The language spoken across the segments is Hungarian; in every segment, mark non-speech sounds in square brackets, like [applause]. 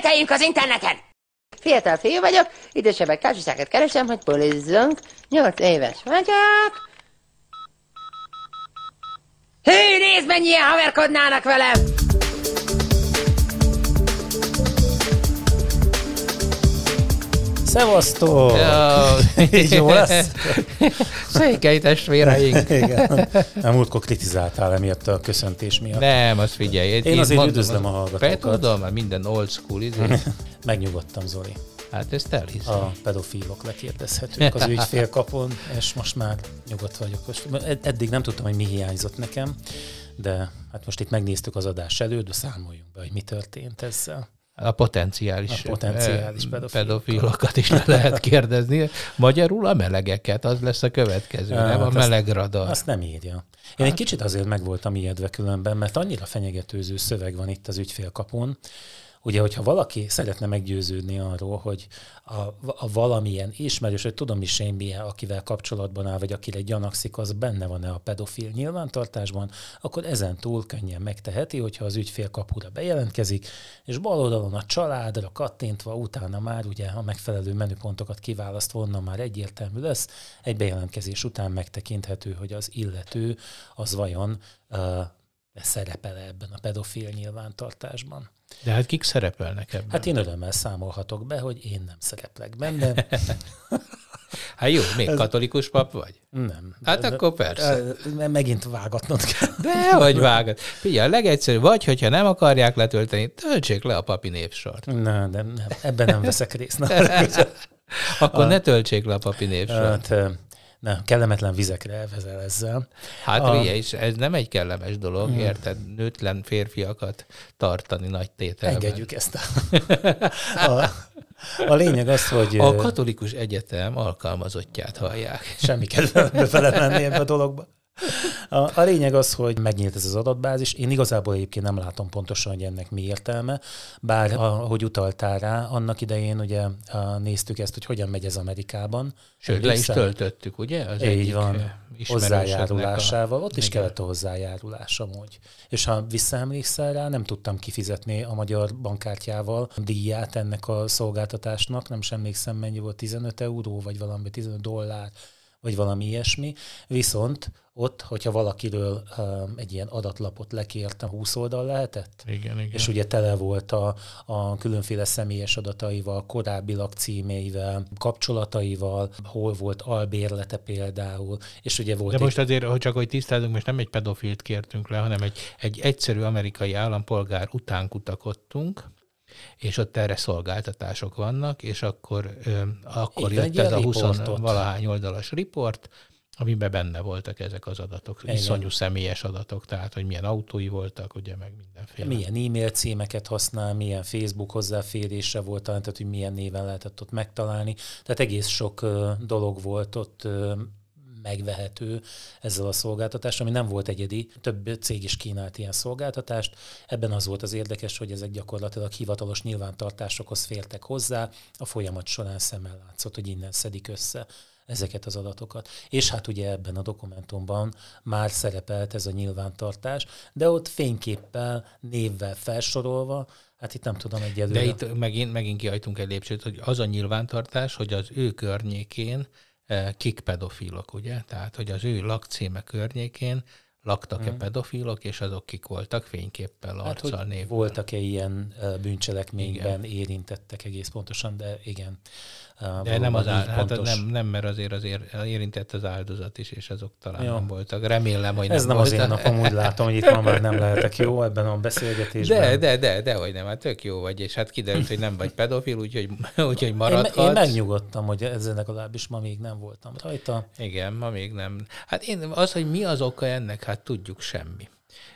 cseteljünk az interneten! Fiatal fiú vagyok, idősebbek társaságot keresem, hogy polizzunk. Nyolc éves vagyok. Hű, nézd, mennyien haverkodnának velem! Szevasztok! Így jó lesz? [laughs] Székely testvéreink. Igen. Nem múltkor kritizáltál emiatt a köszöntés miatt. Nem, azt figyelj. Én azért üdvözlöm a hallgatókat. Tudom, mert minden old school, izé. [laughs] Megnyugodtam, Zoli. Hát ezt elhiszem. A pedofilok lekérdezhetők az ügyfélkapon, és most már nyugodt vagyok. Most eddig nem tudtam, hogy mi hiányzott nekem, de hát most itt megnéztük az adás előtt, de számoljunk be, hogy mi történt ezzel. A potenciális, A potenciális pedofilokat. pedofilokat is le lehet [laughs] kérdezni. Magyarul a melegeket, az lesz a következő, Ja, nem? A hát meleg radar. Azt nem írja. Én egy kicsit azért meg voltam ijedve különben, mert annyira fenyegetőző szöveg van itt az ügyfélkapun, Ugye, hogyha valaki szeretne meggyőződni arról, hogy a, a valamilyen ismerős, hogy tudom is én milyen, akivel kapcsolatban áll, vagy akire gyanakszik, az benne van-e a pedofil nyilvántartásban, akkor ezen túl könnyen megteheti, hogyha az ügyfél kapura bejelentkezik, és bal oldalon a családra kattintva, utána már ugye a megfelelő menüpontokat kiválasztva, onnan már egyértelmű lesz, egy bejelentkezés után megtekinthető, hogy az illető az vajon uh, szerepel ebben a pedofil nyilvántartásban. De hát kik szerepelnek ebben? Hát én örömmel számolhatok be, hogy én nem szereplek benne. [laughs] Hát jó, még katolikus pap vagy? Nem. Hát akkor persze. Megint vágatnod kell. De hogy vágod. Figyelj, a legegyszerűbb, vagy hogyha nem akarják letölteni, töltsék le a papi névsort. Na, de nem, ebben nem veszek részt. Na, [laughs] Akkor ne töltsék le a papi névsort. hát, nem, kellemetlen vizekre elvezel ezzel. Hát A- ugye, és ez nem egy kellemes dolog, érted? Nőtlen férfiakat tartani nagy tételben. Engedjük ezt. A, a, a lényeg az, hogy A katolikus egyetem alkalmazottját hallják. semmi kedvembe belemenni ebbe a dologba. A, a lényeg az, hogy megnyílt ez az adatbázis. Én igazából egyébként nem látom pontosan, hogy ennek mi értelme, bár ahogy utaltál rá, annak idején ugye a, néztük ezt, hogy hogyan megy ez Amerikában. Sőt, le is töltöttük, ugye? Az Így van, hozzájárulásával. Ott is Igen. kellett a hozzájárulás amúgy. És ha visszaemlékszel rá, nem tudtam kifizetni a magyar bankkártyával a díját ennek a szolgáltatásnak, nem sem emlékszem mennyi volt, 15 euró, vagy valami 15 dollár, vagy valami ilyesmi. Viszont ott, hogyha valakiről um, egy ilyen adatlapot lekért, a 20 oldal lehetett, Igen, igen. és ugye tele volt a, a különféle személyes adataival, korábbi lakcímeivel, kapcsolataival, hol volt albérlete például, és ugye volt De egy most azért, hogy csak hogy tisztázunk, most nem egy pedofilt kértünk le, hanem egy, egy egyszerű amerikai állampolgár után kutakodtunk, és ott erre szolgáltatások vannak, és akkor, ö, akkor Így jött ez a 20 riportot. valahány oldalas riport, amiben benne voltak ezek az adatok, Igen. iszonyú személyes adatok, tehát hogy milyen autói voltak, ugye meg mindenféle. milyen e-mail címeket használ, milyen Facebook hozzáférése volt, tehát hogy milyen néven lehetett ott megtalálni. Tehát egész sok dolog volt ott megvehető ezzel a szolgáltatással, ami nem volt egyedi. Több cég is kínált ilyen szolgáltatást. Ebben az volt az érdekes, hogy ezek gyakorlatilag hivatalos nyilvántartásokhoz fértek hozzá. A folyamat során szemmel látszott, hogy innen szedik össze ezeket az adatokat. És hát ugye ebben a dokumentumban már szerepelt ez a nyilvántartás, de ott fényképpel, névvel felsorolva, hát itt nem tudom egyelőre. De itt megint, megint kiajtunk egy lépcsőt, hogy az a nyilvántartás, hogy az ő környékén kik pedofilok, ugye? Tehát, hogy az ő lakcíme környékén laktak-e pedofilok, és azok kik voltak fényképpel, hát, arccal, hogy névvel. voltak-e ilyen bűncselekményben érintettek egész pontosan, de igen. De nem, az áld, hát pontos. nem, nem, mert azért az ér, érintett az áldozat is, és azok talán Jó. nem voltak. Remélem, hogy Ez nem volt. az én napom, úgy látom, hogy itt ma már nem lehetek jó ebben a beszélgetésben. De, de, de, de, hogy nem, hát tök jó vagy, és hát kiderült, hogy nem vagy pedofil, úgyhogy, [laughs] úgyhogy én, maradhatsz. én megnyugodtam, hogy ezzel legalábbis ma még nem voltam rajta. Igen, ma még nem. Hát én az, hogy mi az oka ennek, hát tudjuk semmi.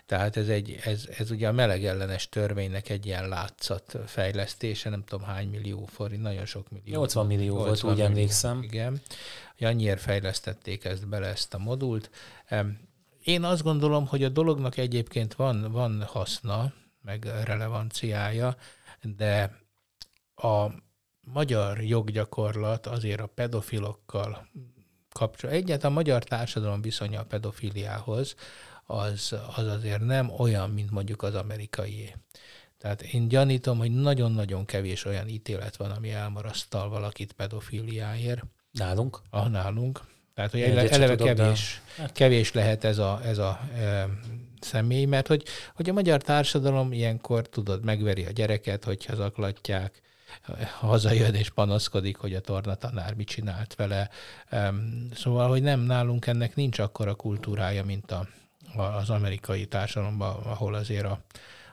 Tehát ez, egy, ez, ez ugye a meleg ellenes törvénynek egy ilyen látszat fejlesztése, nem tudom hány millió forint, nagyon sok millió. 80 millió volt, 80 úgy millió, emlékszem. Igen. Annyiért fejlesztették ezt bele, ezt a modult. Én azt gondolom, hogy a dolognak egyébként van, van haszna, meg relevanciája, de a magyar joggyakorlat azért a pedofilokkal kapcsol. Egyáltalán a magyar társadalom viszonya a pedofiliához az, az azért nem olyan, mint mondjuk az amerikai. Tehát én gyanítom, hogy nagyon-nagyon kevés olyan ítélet van, ami elmarasztal valakit pedofiliáért. Nálunk? Ah, nálunk. Tehát, hogy Egyet eleve, eleve tudok, de- kevés, kevés lehet ez a, ez a e, személy, mert hogy, hogy a magyar társadalom ilyenkor, tudod, megveri a gyereket, hogyha zaklatják, hazajön és panaszkodik, hogy a tornatanár mit csinált vele. Szóval, hogy nem, nálunk ennek nincs akkora kultúrája, mint a, az amerikai társadalomban, ahol azért a,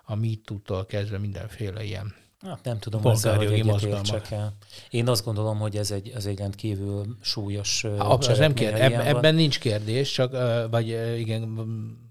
a MeToo-tól kezdve mindenféle ilyen Hát nem tudom, ezzel, hogy egyetértsek el. Én azt gondolom, hogy ez egy, ez egy rendkívül súlyos Az nem ha eb, ebben nincs kérdés, csak vagy igen,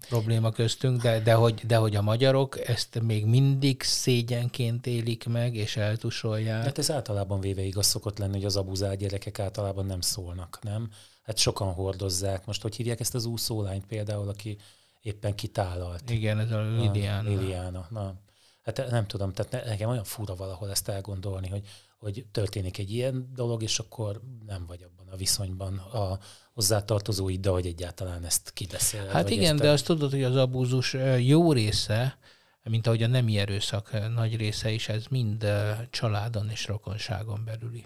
probléma köztünk, de, de, hogy, de hogy a magyarok ezt még mindig szégyenként élik meg, és eltusolják. Hát ez általában véve igaz szokott lenni, hogy az abuzált gyerekek általában nem szólnak, nem? Hát sokan hordozzák. Most hogy hívják ezt az úszólányt például, aki éppen kitálalt? Igen, ez a Lidián. Liliana. Na, hát nem tudom, tehát ne- nekem olyan fura valahol ezt elgondolni, hogy, hogy történik egy ilyen dolog, és akkor nem vagy abban a viszonyban a hozzátartozóiddal, hogy egyáltalán ezt kibeszél. Hát igen, de azt tudod, hogy az abúzus jó része, mint ahogy a nemi erőszak nagy része is, ez mind családon és rokonságon belüli.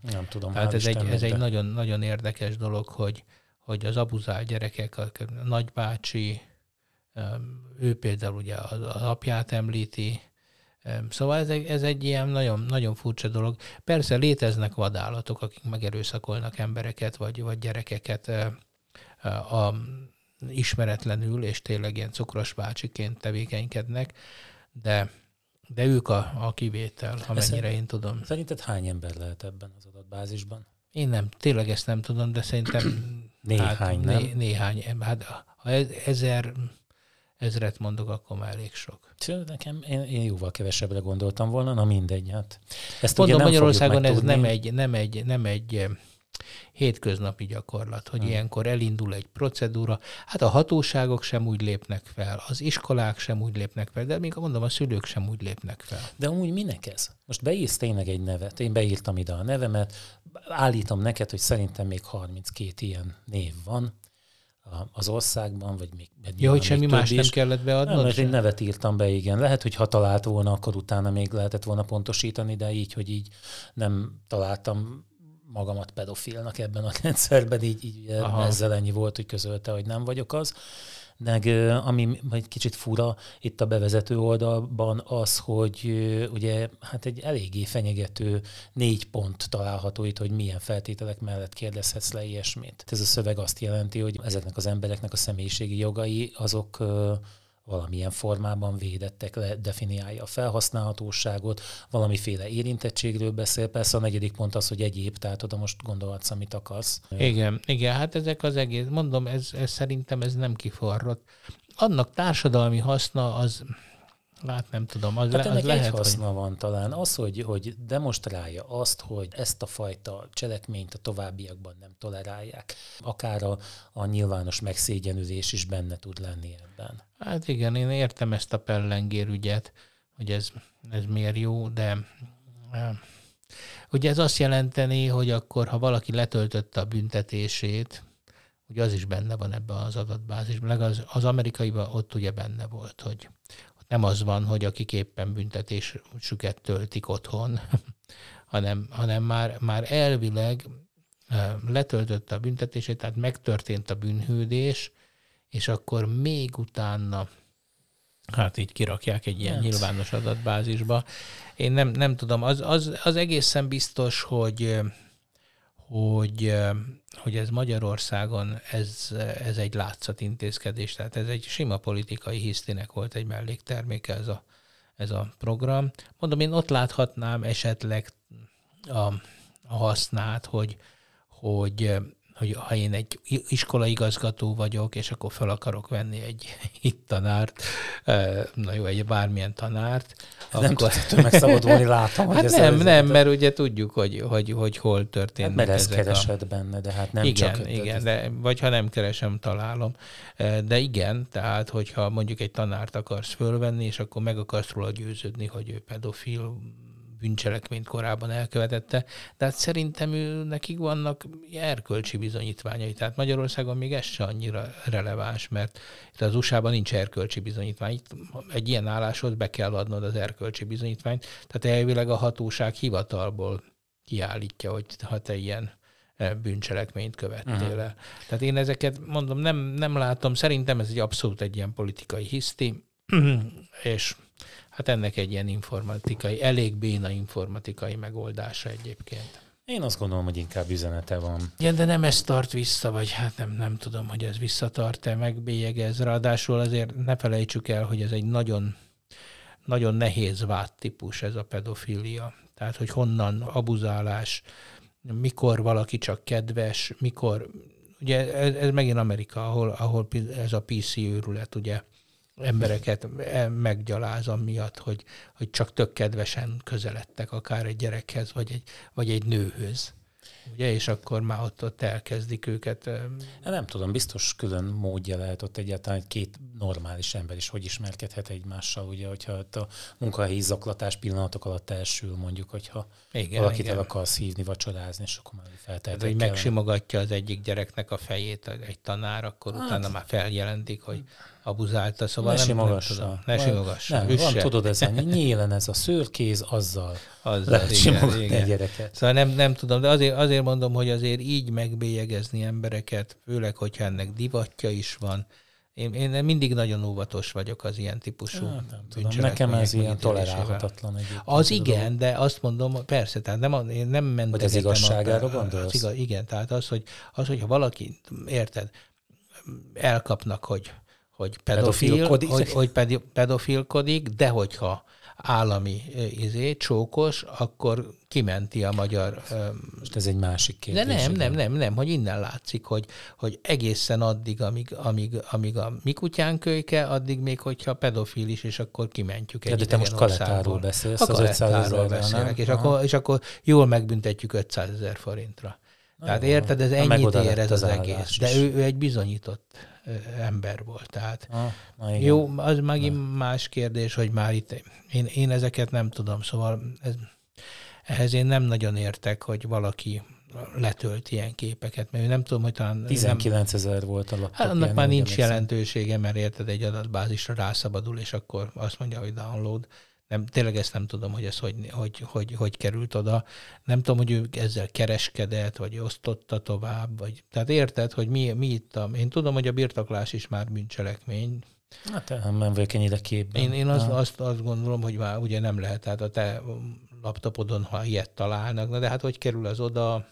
Nem tudom. Tehát ez egy, ez egy nagyon, nagyon érdekes dolog, hogy, hogy az abuzált gyerekek, a nagybácsi, ő például ugye az az apját említi, Szóval ez egy, ez egy ilyen nagyon, nagyon furcsa dolog. Persze léteznek vadállatok, akik megerőszakolnak embereket, vagy, vagy gyerekeket ö, a, ismeretlenül, és tényleg ilyen cukros bácsiként tevékenykednek, de, de ők a, a kivétel, amennyire én tudom. Szerinted hány ember lehet ebben az adatbázisban? Én nem, tényleg ezt nem tudom, de szerintem [clears throat] Néhány, hát, nem? Né, néhány. Hát ha ez- ezer, ezret mondok, akkor már elég sok. Tő, Nekem, én, én jóval kevesebbre gondoltam volna, na mindegy. Hát ezt Mondom, ugye nem Magyarországon ez nem egy, nem egy, nem egy em, hétköznapi gyakorlat, hogy Hmm. ilyenkor elindul egy procedúra. Hát a hatóságok sem úgy lépnek fel, az iskolák sem úgy lépnek fel, de még mondom, a szülők sem úgy lépnek fel. De amúgy minek ez? Most beírsz tényleg egy nevet. Én beírtam ide a nevemet, állítom neked, hogy szerintem még 32 ilyen név van az országban, vagy még Ja, hogy semmi más több nem is. kellett Nem, beadnod? mert egy nevet írtam be, igen. Lehet, hogy ha talált volna, akkor utána még lehetett volna pontosítani, de így, hogy így nem találtam magamat pedofilnak ebben a [laughs] rendszerben, így, így Aha. ezzel ennyi volt, hogy közölte, hogy nem vagyok az. Meg ami egy kicsit fura itt a bevezető oldalban az, hogy ugye hát egy eléggé fenyegető négy pont található itt, hogy milyen feltételek mellett kérdezhetsz le ilyesmit. Ez a szöveg azt jelenti, hogy ezeknek az embereknek a személyiségi jogai azok valamilyen formában védettek, le, definiálja a felhasználhatóságot, valamiféle érintettségről beszél. Persze a negyedik pont az, hogy egyéb, tehát oda most gondolhatsz, amit akarsz. Igen, igen, hát ezek az egész, mondom, ez, ez szerintem ez nem kiforrott. Annak társadalmi haszna az, hát nem tudom, az, Hát le, ennek az lehet, egy hogy... haszna van talán, az, hogy, hogy demonstrálja azt, hogy ezt a fajta cselekményt a továbbiakban nem tolerálják. Akár a, a nyilvános megszégyenülés is benne tud lenni ebben. Hát igen, én értem ezt a pellengér ügyet, hogy ez, ez miért jó, de eh, ugye ez azt jelenteni, hogy akkor, ha valaki letöltötte a büntetését, ugye az is benne van ebben az adatbázisban, legalább az, az amerikaiban ott ugye benne volt, hogy nem az van, hogy akik éppen büntetésüket töltik otthon, [laughs] hanem, hanem már, már elvileg letöltötte a büntetését, tehát megtörtént a bűnhődés, és akkor még utána hát így kirakják egy ilyen Hát. nyilvános adatbázisba. Én nem, nem tudom, az, az, az egészen biztos, hogy hogy, hogy ez Magyarországon ez, ez egy látszat intézkedés, tehát ez egy sima politikai hisztinek volt egy mellékterméke ez a, ez a program. Mondom, én ott láthatnám esetleg a, a hasznát, hogy, hogy hogy ha én egy iskolaigazgató vagyok, és akkor fel akarok venni egy [laughs] itt tanárt, na jó, egy bármilyen tanárt, akkor... Nem ettől megszabadulni, látom. [laughs] Hát hogy nem, ez nem, mert ugye tudjuk, hogy, hogy, hogy hol történnek hát, mert ezek keresed a... benne, de hát nem igen, csak... Igen, de, vagy ha nem keresem, találom. De igen, tehát hogyha mondjuk egy tanárt akarsz fölvenni, és akkor meg akarsz róla győződni, hogy ő pedofil, bűncselekményt korábban elkövetette, de hát szerintem ő, nekik vannak erkölcsi bizonyítványai. Tehát Magyarországon még ez se annyira releváns, mert itt az USA-ban nincs erkölcsi bizonyítvány. Itt egy ilyen álláshoz be kell adnod az erkölcsi bizonyítványt. Tehát elvileg a hatóság hivatalból kiállítja, hogy ha te ilyen e, bűncselekményt követtél uh-huh. el. Tehát én ezeket mondom, nem, nem látom, szerintem ez egy abszolút egy ilyen politikai hiszti, [clears throat] és hát ennek egy ilyen informatikai, elég béna informatikai megoldása egyébként. Én azt gondolom, hogy inkább üzenete van. Igen, de nem ez tart vissza, vagy hát nem, nem tudom, hogy ez visszatart-e, megbélyegez. Ráadásul azért ne felejtsük el, hogy ez egy nagyon, nagyon nehéz vádtípus ez a pedofilia. Tehát, hogy honnan abuzálás, mikor valaki csak kedves, mikor, ugye ez, ez megint Amerika, ahol, ahol ez a PC őrület, ugye embereket e, meggyaláz miatt, hogy, hogy csak tök kedvesen közeledtek akár egy gyerekhez, vagy egy, vagy egy nőhöz ugye, és akkor már ott, ott elkezdik őket. Nem tudom, biztos külön módja lehet ott egyáltalán, hogy két normális ember is hogy ismerkedhet egymással, ugye, hogyha ott a munkahelyi zaklatás pillanatok alatt elsül, mondjuk, hogyha igen, valakit igen. el akarsz hívni, vacsorázni, és akkor már feltehetek. hogy megsimogatja az egyik gyereknek a fejét egy tanár, akkor hát, utána már feljelentik, hogy abuzálta, szóval ne nem, nem tudom. Ne simogassa. Nem, van, tudod, ez a [laughs] nyílen ez a szőrkéz, azzal, azzal lehet igen, igen. gyereket. Szóval nem, nem tudom, de azért, azért mondom, hogy azért így megbélyegezni embereket, főleg, hogyha ennek divatja is van, én, én mindig nagyon óvatos vagyok az ilyen típusú hát, nem tudom, Nekem ez ilyen tolerálhatatlan. Az igen, dolog. de azt mondom, persze, tehát nem, én nem mentem. Hogy az igazságára a, gondolsz? Az igaz, igen, tehát az, hogy, az, hogyha valaki, érted, elkapnak, hogy hogy pedofil, hogy, hogy pedofilkodik, de hogyha állami izé, csókos, akkor kimenti a magyar... Most ez egy másik kérdés. De nem, nem, nem, nem, hogy innen látszik, hogy, hogy egészen addig, amíg, amíg, amíg a mi kutyánk kölyke, addig még, hogyha pedofil is, és akkor kimentjük egy De te most kalettáról beszélsz, a az 500 beszélek, és akkor, és akkor jól megbüntetjük 500 ezer forintra. Tehát érted, ez ennyit ér ez az, az egész. De ő, ő egy bizonyított ember volt. Tehát ah, jó, az megint más kérdés, hogy már itt én, én ezeket nem tudom, szóval ez, ehhez én nem nagyon értek, hogy valaki letölt ilyen képeket, mert nem tudom, hogy talán... 19 ezer volt a laptop. Hát annak már nincs jelentősége, mert érted, egy adatbázisra rászabadul, és akkor azt mondja, hogy download nem, tényleg ezt nem tudom, hogy ez hogy, hogy, hogy, hogy került oda. Nem tudom, hogy ő ezzel kereskedett, vagy osztotta tovább, vagy... Tehát érted, hogy mi, mi itt a... Én tudom, hogy a birtoklás is már bűncselekmény. Hát nem vagyok ennyire képben. Én, én azt, azt, azt gondolom, hogy már ugye nem lehet, tehát a te laptopodon, ha ilyet találnak, na de hát hogy kerül az oda,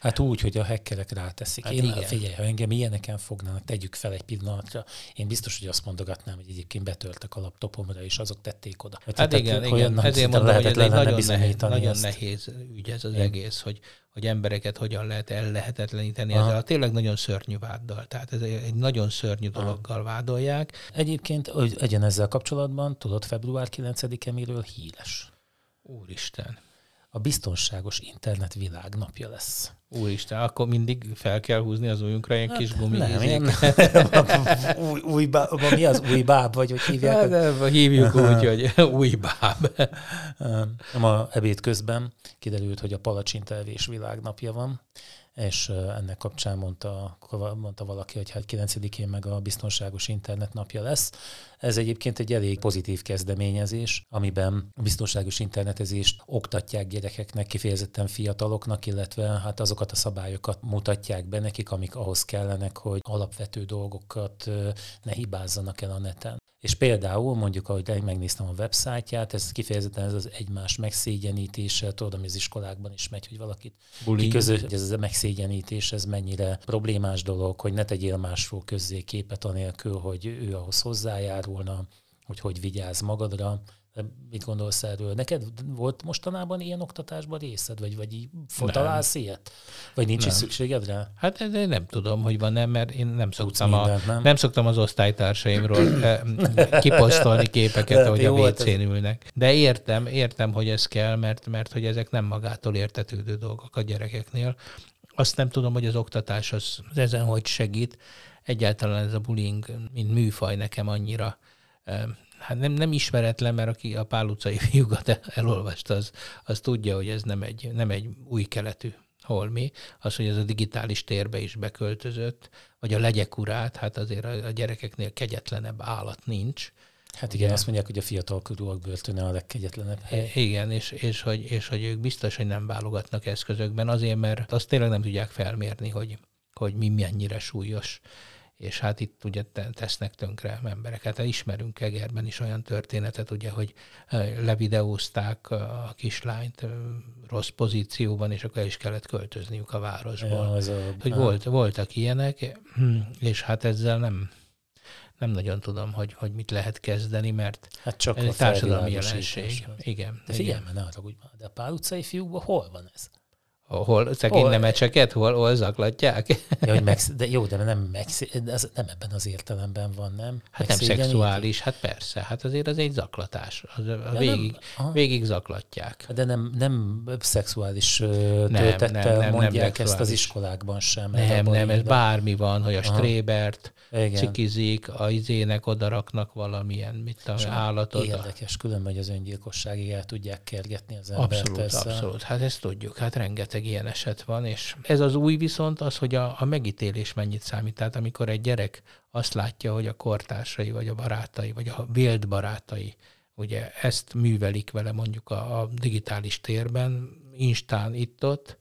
Hát úgy, hogy a hackerek ráteszik. Hát én, igen. figyelj, ha engem ilyeneken fognának, tegyük fel egy pillanatra, én biztos, hogy azt mondogatnám, hogy egyébként betörtek a laptopomra, és azok tették oda. Hát, hát igen, igen. ezért mondom, hogy ez egy nagyon nehéz, nagyon nehéz ügy ez az én. egész, hogy, hogy embereket hogyan lehet ellehetetleníteni Aha. ezzel a tényleg nagyon szörnyű váddal. Tehát ez egy nagyon szörnyű dologgal vádolják. Egyébként, hogy egyen ezzel kapcsolatban, tudod, február 9-e miről híres? Úristen a biztonságos internet világnapja lesz. Úristen, akkor mindig fel kell húzni az ujjunkra ilyen hát, kis gumi. Nem, ilyen, [laughs] új, új báb, mi az új báb, vagy hogy hívják? Hát, hívjuk [laughs] úgy, hogy [laughs] új báb. Ma ebéd közben kiderült, hogy a palacsintelvés világnapja van, és ennek kapcsán mondta, mondta valaki, hogy hát 9-én meg a biztonságos internet napja lesz. Ez egyébként egy elég pozitív kezdeményezés, amiben a biztonságos internetezést oktatják gyerekeknek, kifejezetten fiataloknak, illetve hát azokat a szabályokat mutatják be nekik, amik ahhoz kellenek, hogy alapvető dolgokat ne hibázzanak el a neten. És például mondjuk, ahogy megnéztem a websájtját, ez kifejezetten ez az egymás megszégyenítése, tudom, az iskolákban is megy, hogy valakit kiközös, hogy ez a megszégyenítés, ez mennyire problémás dolog, hogy ne tegyél másról közzé képet anélkül, hogy ő ahhoz hozzájárulna, hogy hogy vigyáz magadra. Mit gondolsz erről? Neked volt mostanában ilyen oktatásban részed, vagy, vagy így találsz ilyet? Vagy nincs nem. is szükséged rá? Hát én nem tudom, hogy van nem, mert én nem szoktam, mindent, a, nem? nem szoktam az osztálytársaimról kiposztolni képeket, hogy a WC-n ülnek. De értem, értem, hogy ez kell, mert, mert hogy ezek nem magától értetődő dolgok a gyerekeknél. Azt nem tudom, hogy az oktatás az ezen hogy segít. Egyáltalán ez a bullying, mint műfaj nekem annyira hát nem, nem ismeretlen, mert aki a Pál utcai fiúkat elolvasta, az, az tudja, hogy ez nem egy, nem egy új keletű holmi, az, hogy ez a digitális térbe is beköltözött, vagy a legyek urát, hát azért a, gyerekeknél kegyetlenebb állat nincs. Hát igen, azt mondják, hogy a fiatalkorúak börtöne a legkegyetlenebb hely. Igen, és, és, hogy, és hogy ők biztos, hogy nem válogatnak eszközökben, azért, mert azt tényleg nem tudják felmérni, hogy, hogy mi mennyire súlyos és hát itt ugye tesznek tönkre embereket. Hát ismerünk Egerben is olyan történetet, ugye, hogy levideózták a kislányt rossz pozícióban, és akkor el is kellett költözniük a városból. Ja, az a, hogy volt, voltak ilyenek, és hát ezzel nem, nem nagyon tudom, hogy, hogy mit lehet kezdeni, mert hát csak ez a társadalmi jelenség. Igen. De figyelj, ne hogy de a pál utcai fiúkban hol van ez? Hol szegény hol, nemecseket, hol, hol zaklatják? Ja, hogy megsz, de jó, de nem, megsz, de az, nem ebben az értelemben van, nem? Hát nem szexuális, hát persze, hát azért az egy zaklatás. Az, ja, végig, nem, végig zaklatják. De nem, nem szexuális töltettel mondják nem ezt az iskolákban sem. Nem, nem, ez bármi van, hogy a Aha. strébert Igen. cikizik, a izének odaraknak valamilyen, mit a állatot. Érdekes, különben, hogy az öngyilkosságig el tudják kergetni az embert. Abszolút, ezzel. abszolút. Hát ezt tudjuk, hát rengeteg rengeteg ilyen eset van, és ez az új viszont az, hogy a, a megítélés mennyit számít. Tehát amikor egy gyerek azt látja, hogy a kortársai, vagy a barátai, vagy a vélt barátai, ugye ezt művelik vele mondjuk a, a digitális térben, Instán itt-ott,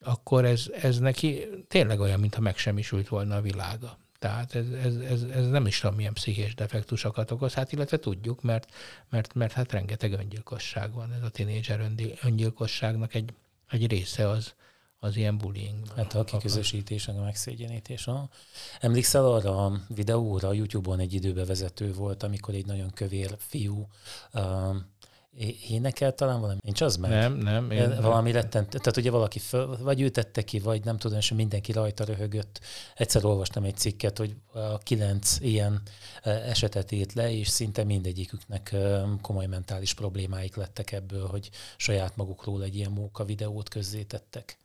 akkor ez, ez neki tényleg olyan, mintha megsemmisült volna a világa. Tehát ez, ez, ez, ez nem is tudom, milyen pszichés defektusokat okoz, hát illetve tudjuk, mert, mert, mert hát rengeteg öngyilkosság van. Ez a tinédzser öngyilkosságnak egy egy része az, az ilyen bullying. Hát a kiközösítés, a megszégyenítés. Ha. Emlékszel arra a videóra, a YouTube-on egy időbevezető volt, amikor egy nagyon kövér fiú uh, énekel talán valami, nincs az meg? Nem, nem. Én valami nem. rettent, tehát ugye valaki föl, vagy ő tette ki, vagy nem tudom, és mindenki rajta röhögött. Egyszer olvastam egy cikket, hogy a kilenc ilyen esetet írt le, és szinte mindegyiküknek komoly mentális problémáik lettek ebből, hogy saját magukról egy ilyen móka videót közzétettek.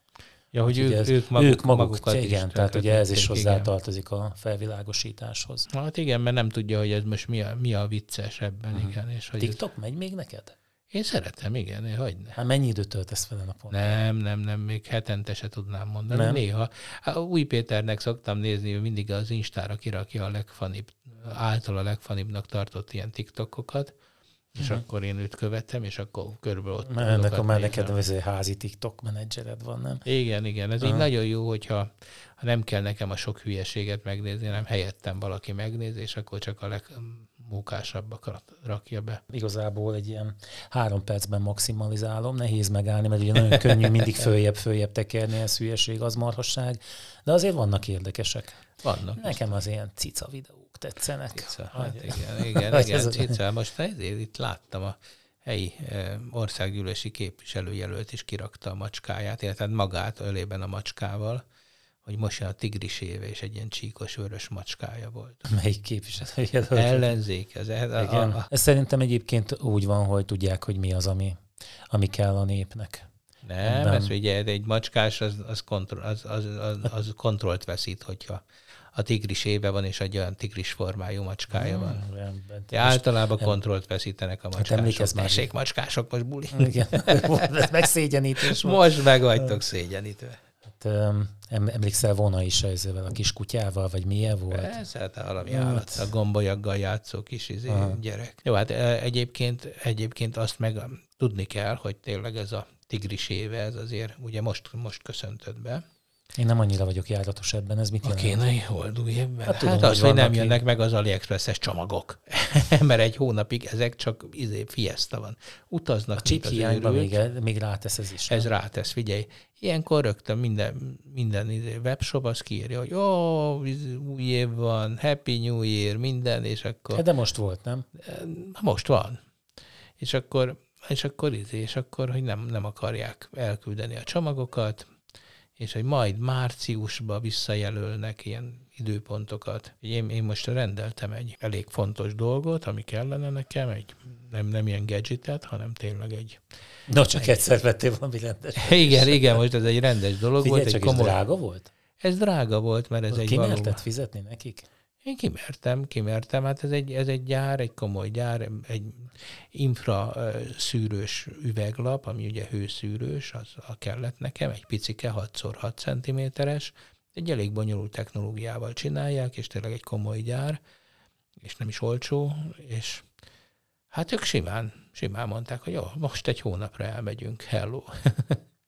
Ja, hogy ők, ez, ők, maguk, ők maguk, magukat igen, is tehát ugye ez is hozzátartozik a felvilágosításhoz. Hát igen, mert nem tudja, hogy ez most mi a, mi a vicces ebben, uh-huh. igen. És hogy TikTok ez... megy még neked? Én szeretem, igen, hogy ne. Hát mennyi időt töltesz vele napon? Nem, nem, nem, még hetente se tudnám mondani. Nem? Néha. A Új Péternek szoktam nézni, hogy mindig az Instára kirakja a legfanibb, által a legfanibbnak tartott ilyen TikTokokat, és uh-huh. akkor én őt követem, és akkor körülbelül ott Ennek a már neked ez házi TikTok menedzsered van, nem? Igen, igen. Ez uh-huh. így nagyon jó, hogyha ha nem kell nekem a sok hülyeséget megnézni, hanem helyettem valaki megnézi, és akkor csak a leg, mókásabbakat rakja be. Igazából egy ilyen három percben maximalizálom, nehéz megállni, mert ugye nagyon könnyű mindig [laughs] följebb-följebb tekerni, ez hülyeség, az marhasság, de azért vannak érdekesek. Vannak. Nekem az ilyen cica videók tetszenek. Cica, hát [laughs] igen, igen, igen, cica. Most ezért itt láttam a helyi eh, országgyűlési képviselőjelölt is kirakta a macskáját, illetve magát ölében a macskával hogy most a tigris éve, és egy ilyen csíkos vörös macskája volt. Melyik képviselő? Ellenzék. Ez, ez, a, a, a... ez szerintem egyébként úgy van, hogy tudják, hogy mi az, ami, ami kell a népnek. Nem, Ebben... ez ugye egy macskás, az, az, kontro, az, az, az, az kontrollt veszít, hogyha a tigris éve van, és egy olyan tigris formájú macskája hmm, van. Rendben. De általában nem, kontrollt veszítenek a macskások. Hát emlékezz már. Tessék, macskások, most buli. Igen, [laughs] [laughs] megszégyenítés Most meg vagytok szégyenítve. Hát, emlékszel volna is ezzel a kis kutyával, vagy milyen volt? Persze, hát valami hát. állat, a gombolyaggal játszó kis izé, gyerek. Jó, hát egyébként, egyébként azt meg tudni kell, hogy tényleg ez a tigris éve, ez azért ugye most, most köszöntött be. Én nem annyira vagyok járatos ebben, ez mit jelent? A kínai holdúj évben? Hát, tudom, hát az, hogy nem jönnek meg az AliExpress-es csomagok. [laughs] Mert egy hónapig ezek csak izé, fiesta van. Utaznak, A chip hiányban még, még rátesz ez is. Ez nem? rátesz, figyelj. Ilyenkor rögtön minden, minden izé, webshop az kiírja, hogy ó, új év van, Happy New Year, minden, és akkor... Hát de most volt, nem? Most van. És akkor, és akkor, izé, és akkor, hogy nem, nem akarják elküldeni a csomagokat, és hogy majd márciusba visszajelölnek ilyen időpontokat. Én, én most rendeltem egy elég fontos dolgot, ami kellene nekem, egy nem, nem ilyen gadgetet, hanem tényleg egy... No, csak egy, egyszer vettél valami rendes. [laughs] Igen, igen, most ez egy rendes dolog Figyelj, volt. Csak egy komoly... ez drága volt? Ez drága volt, mert ez Ki egy Ki való... fizetni nekik? Én kimertem, kimertem. Hát ez egy, ez egy gyár, egy komoly gyár, egy infra ö, szűrős üveglap, ami ugye hőszűrős, az a kellett nekem, egy picike 6x6 cm-es, egy elég bonyolult technológiával csinálják, és tényleg egy komoly gyár, és nem is olcsó, és hát ők simán, simán mondták, hogy jó, most egy hónapra elmegyünk, hello. [laughs]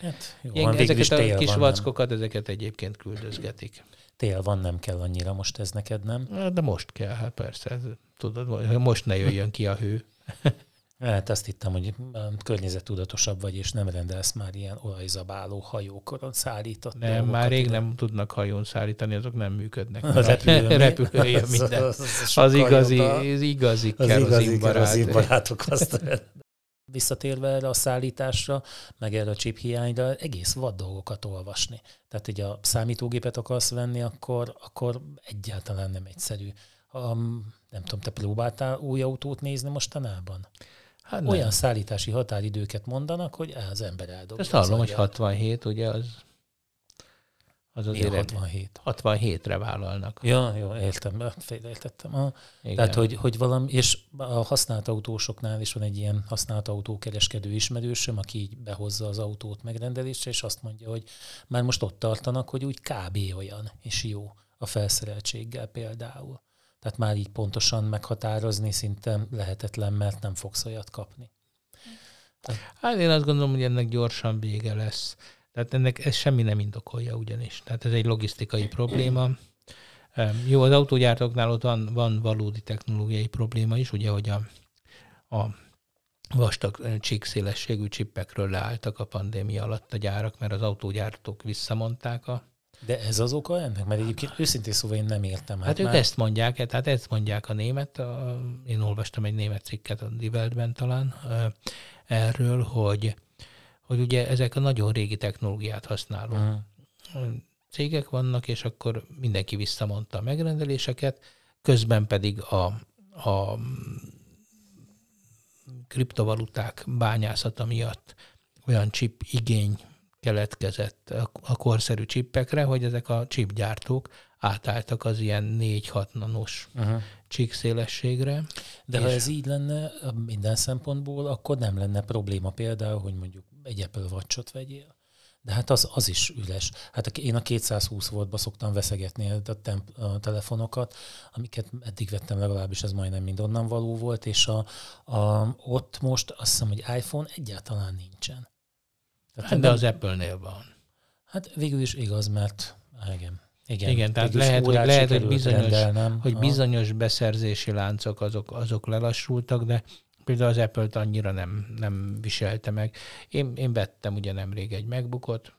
Hát, jó, is ezeket a tél kis van, nem, vackokat, ezeket egyébként küldözgetik. tél van, nem kell annyira most ez neked, nem? De most kell, hát persze, ez, tudod, most ne jöjjön ki a hő. [laughs] Hát azt hittem, hogy környezettudatosabb vagy, és nem rendelsz már ilyen olajzabáló hajókoron szállított Nem, dolgokat már rég nem tudnak hajón szállítani, azok nem működnek. [laughs] A repülő, repülő jön az- minden. az- az Az sokkal igazi, az igazi az igazi kerozinbarátok azt Visszatérve erre a szállításra, meg erre a chip hiányra, egész vad dolgokat olvasni. Tehát, hogy a számítógépet akarsz venni, akkor, akkor egyáltalán nem egyszerű. Ha, nem tudom, te próbáltál új autót nézni mostanában? Hát Olyan nem. szállítási határidőket mondanak, hogy á, az ember eldobja. Ezt hallom, hogy agyát. 67, ugye az, az Milyen azért 67. 67-re vállalnak. Ja, jó, értem, félreértettem. Ah, Igen. Tehát, hogy, hogy valami, és a használt autósoknál is van egy ilyen használt autókereskedő ismerősöm, aki így behozza az autót megrendelésre, és azt mondja, hogy már most ott tartanak, hogy úgy kb. olyan, és jó a felszereltséggel például. Tehát már így pontosan meghatározni szinte lehetetlen, mert nem fogsz olyat kapni. Hát én azt gondolom, hogy ennek gyorsan vége lesz. Tehát ennek ez semmi nem indokolja ugyanis. Tehát ez egy logisztikai probléma. Jó, az autógyártóknál ott van, van valódi technológiai probléma is, ugye, hogy a, a vastag csíkszélességű csippekről leálltak a pandémia alatt a gyárak, mert az autógyártók visszamondták a... De ez az oka ennek? Mert egyébként őszintén szóval én nem értem. Hát, ők ezt mondják, tehát ezt mondják a német, a, én olvastam egy német cikket a Die Weltben talán erről, hogy, hogy ugye ezek a nagyon régi technológiát használó Mhm. cégek vannak, és akkor mindenki visszamondta a megrendeléseket, közben pedig a, a kriptovaluták bányászata miatt olyan chip igény keletkezett a, korszerű csippekre, hogy ezek a chipgyártók átálltak az ilyen 4-6 nanos Uh-huh. csíkszélességre. De ha ez így lenne minden szempontból, akkor nem lenne probléma például, hogy mondjuk egy Apple watch vegyél. De hát az, az is üres. Hát én a 220 voltba szoktam veszegetni a, temp, a telefonokat, amiket eddig vettem legalábbis, ez majdnem mind onnan való volt, és a, a, ott most azt hiszem, hogy iPhone egyáltalán nincsen. Tehát Hát de az Apple-nél van. Hát végül is igaz, mert igen. Igen, Igen, tehát lehet, hogy- lehet, hogy bizonyos- rendelnem. hogy bizonyos beszerzési láncok azok, azok lelassultak, de például az Apple-t annyira nem, nem viselte meg. Én, én vettem ugye nemrég egy megbukot,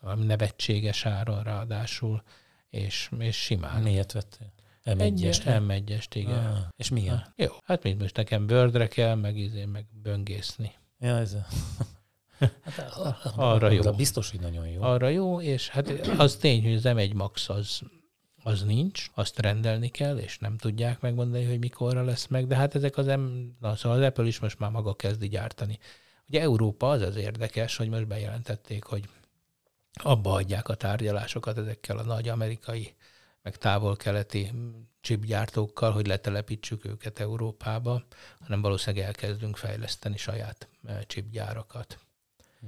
valami nevetséges áron ráadásul, és, és simán. Miért vettél? m Egy 1 M1-est, igen. Ah, és milyen? Ah, jó, hát mint most nekem bőrdre kell, meg izé, meg böngészni. Ja, ez a... [laughs] Hát, a- a- Arra jó. arra Biztos, hogy nagyon jó. Arra jó, és hát az tény, hogy az M1 Max az, az nincs, azt rendelni kell, és nem tudják megmondani, hogy mikorra lesz meg, de hát ezek az M, na, szóval az Apple is most már maga kezdi gyártani. Ugye Európa az az érdekes, hogy most bejelentették, hogy abba hagyják a tárgyalásokat ezekkel a nagy amerikai, meg távol-keleti chipgyártókkal, hogy letelepítsük őket Európába, hanem valószínűleg elkezdünk fejleszteni saját eh, chipgyárakat.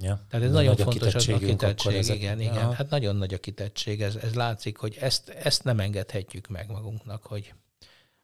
Ja. Tehát ez De nagyon nagy a fontos a kitettség, ezek- igen, igen. Aha. Hát nagyon nagy a kitettség, ez, ez látszik, hogy ezt, ezt nem engedhetjük meg magunknak, hogy,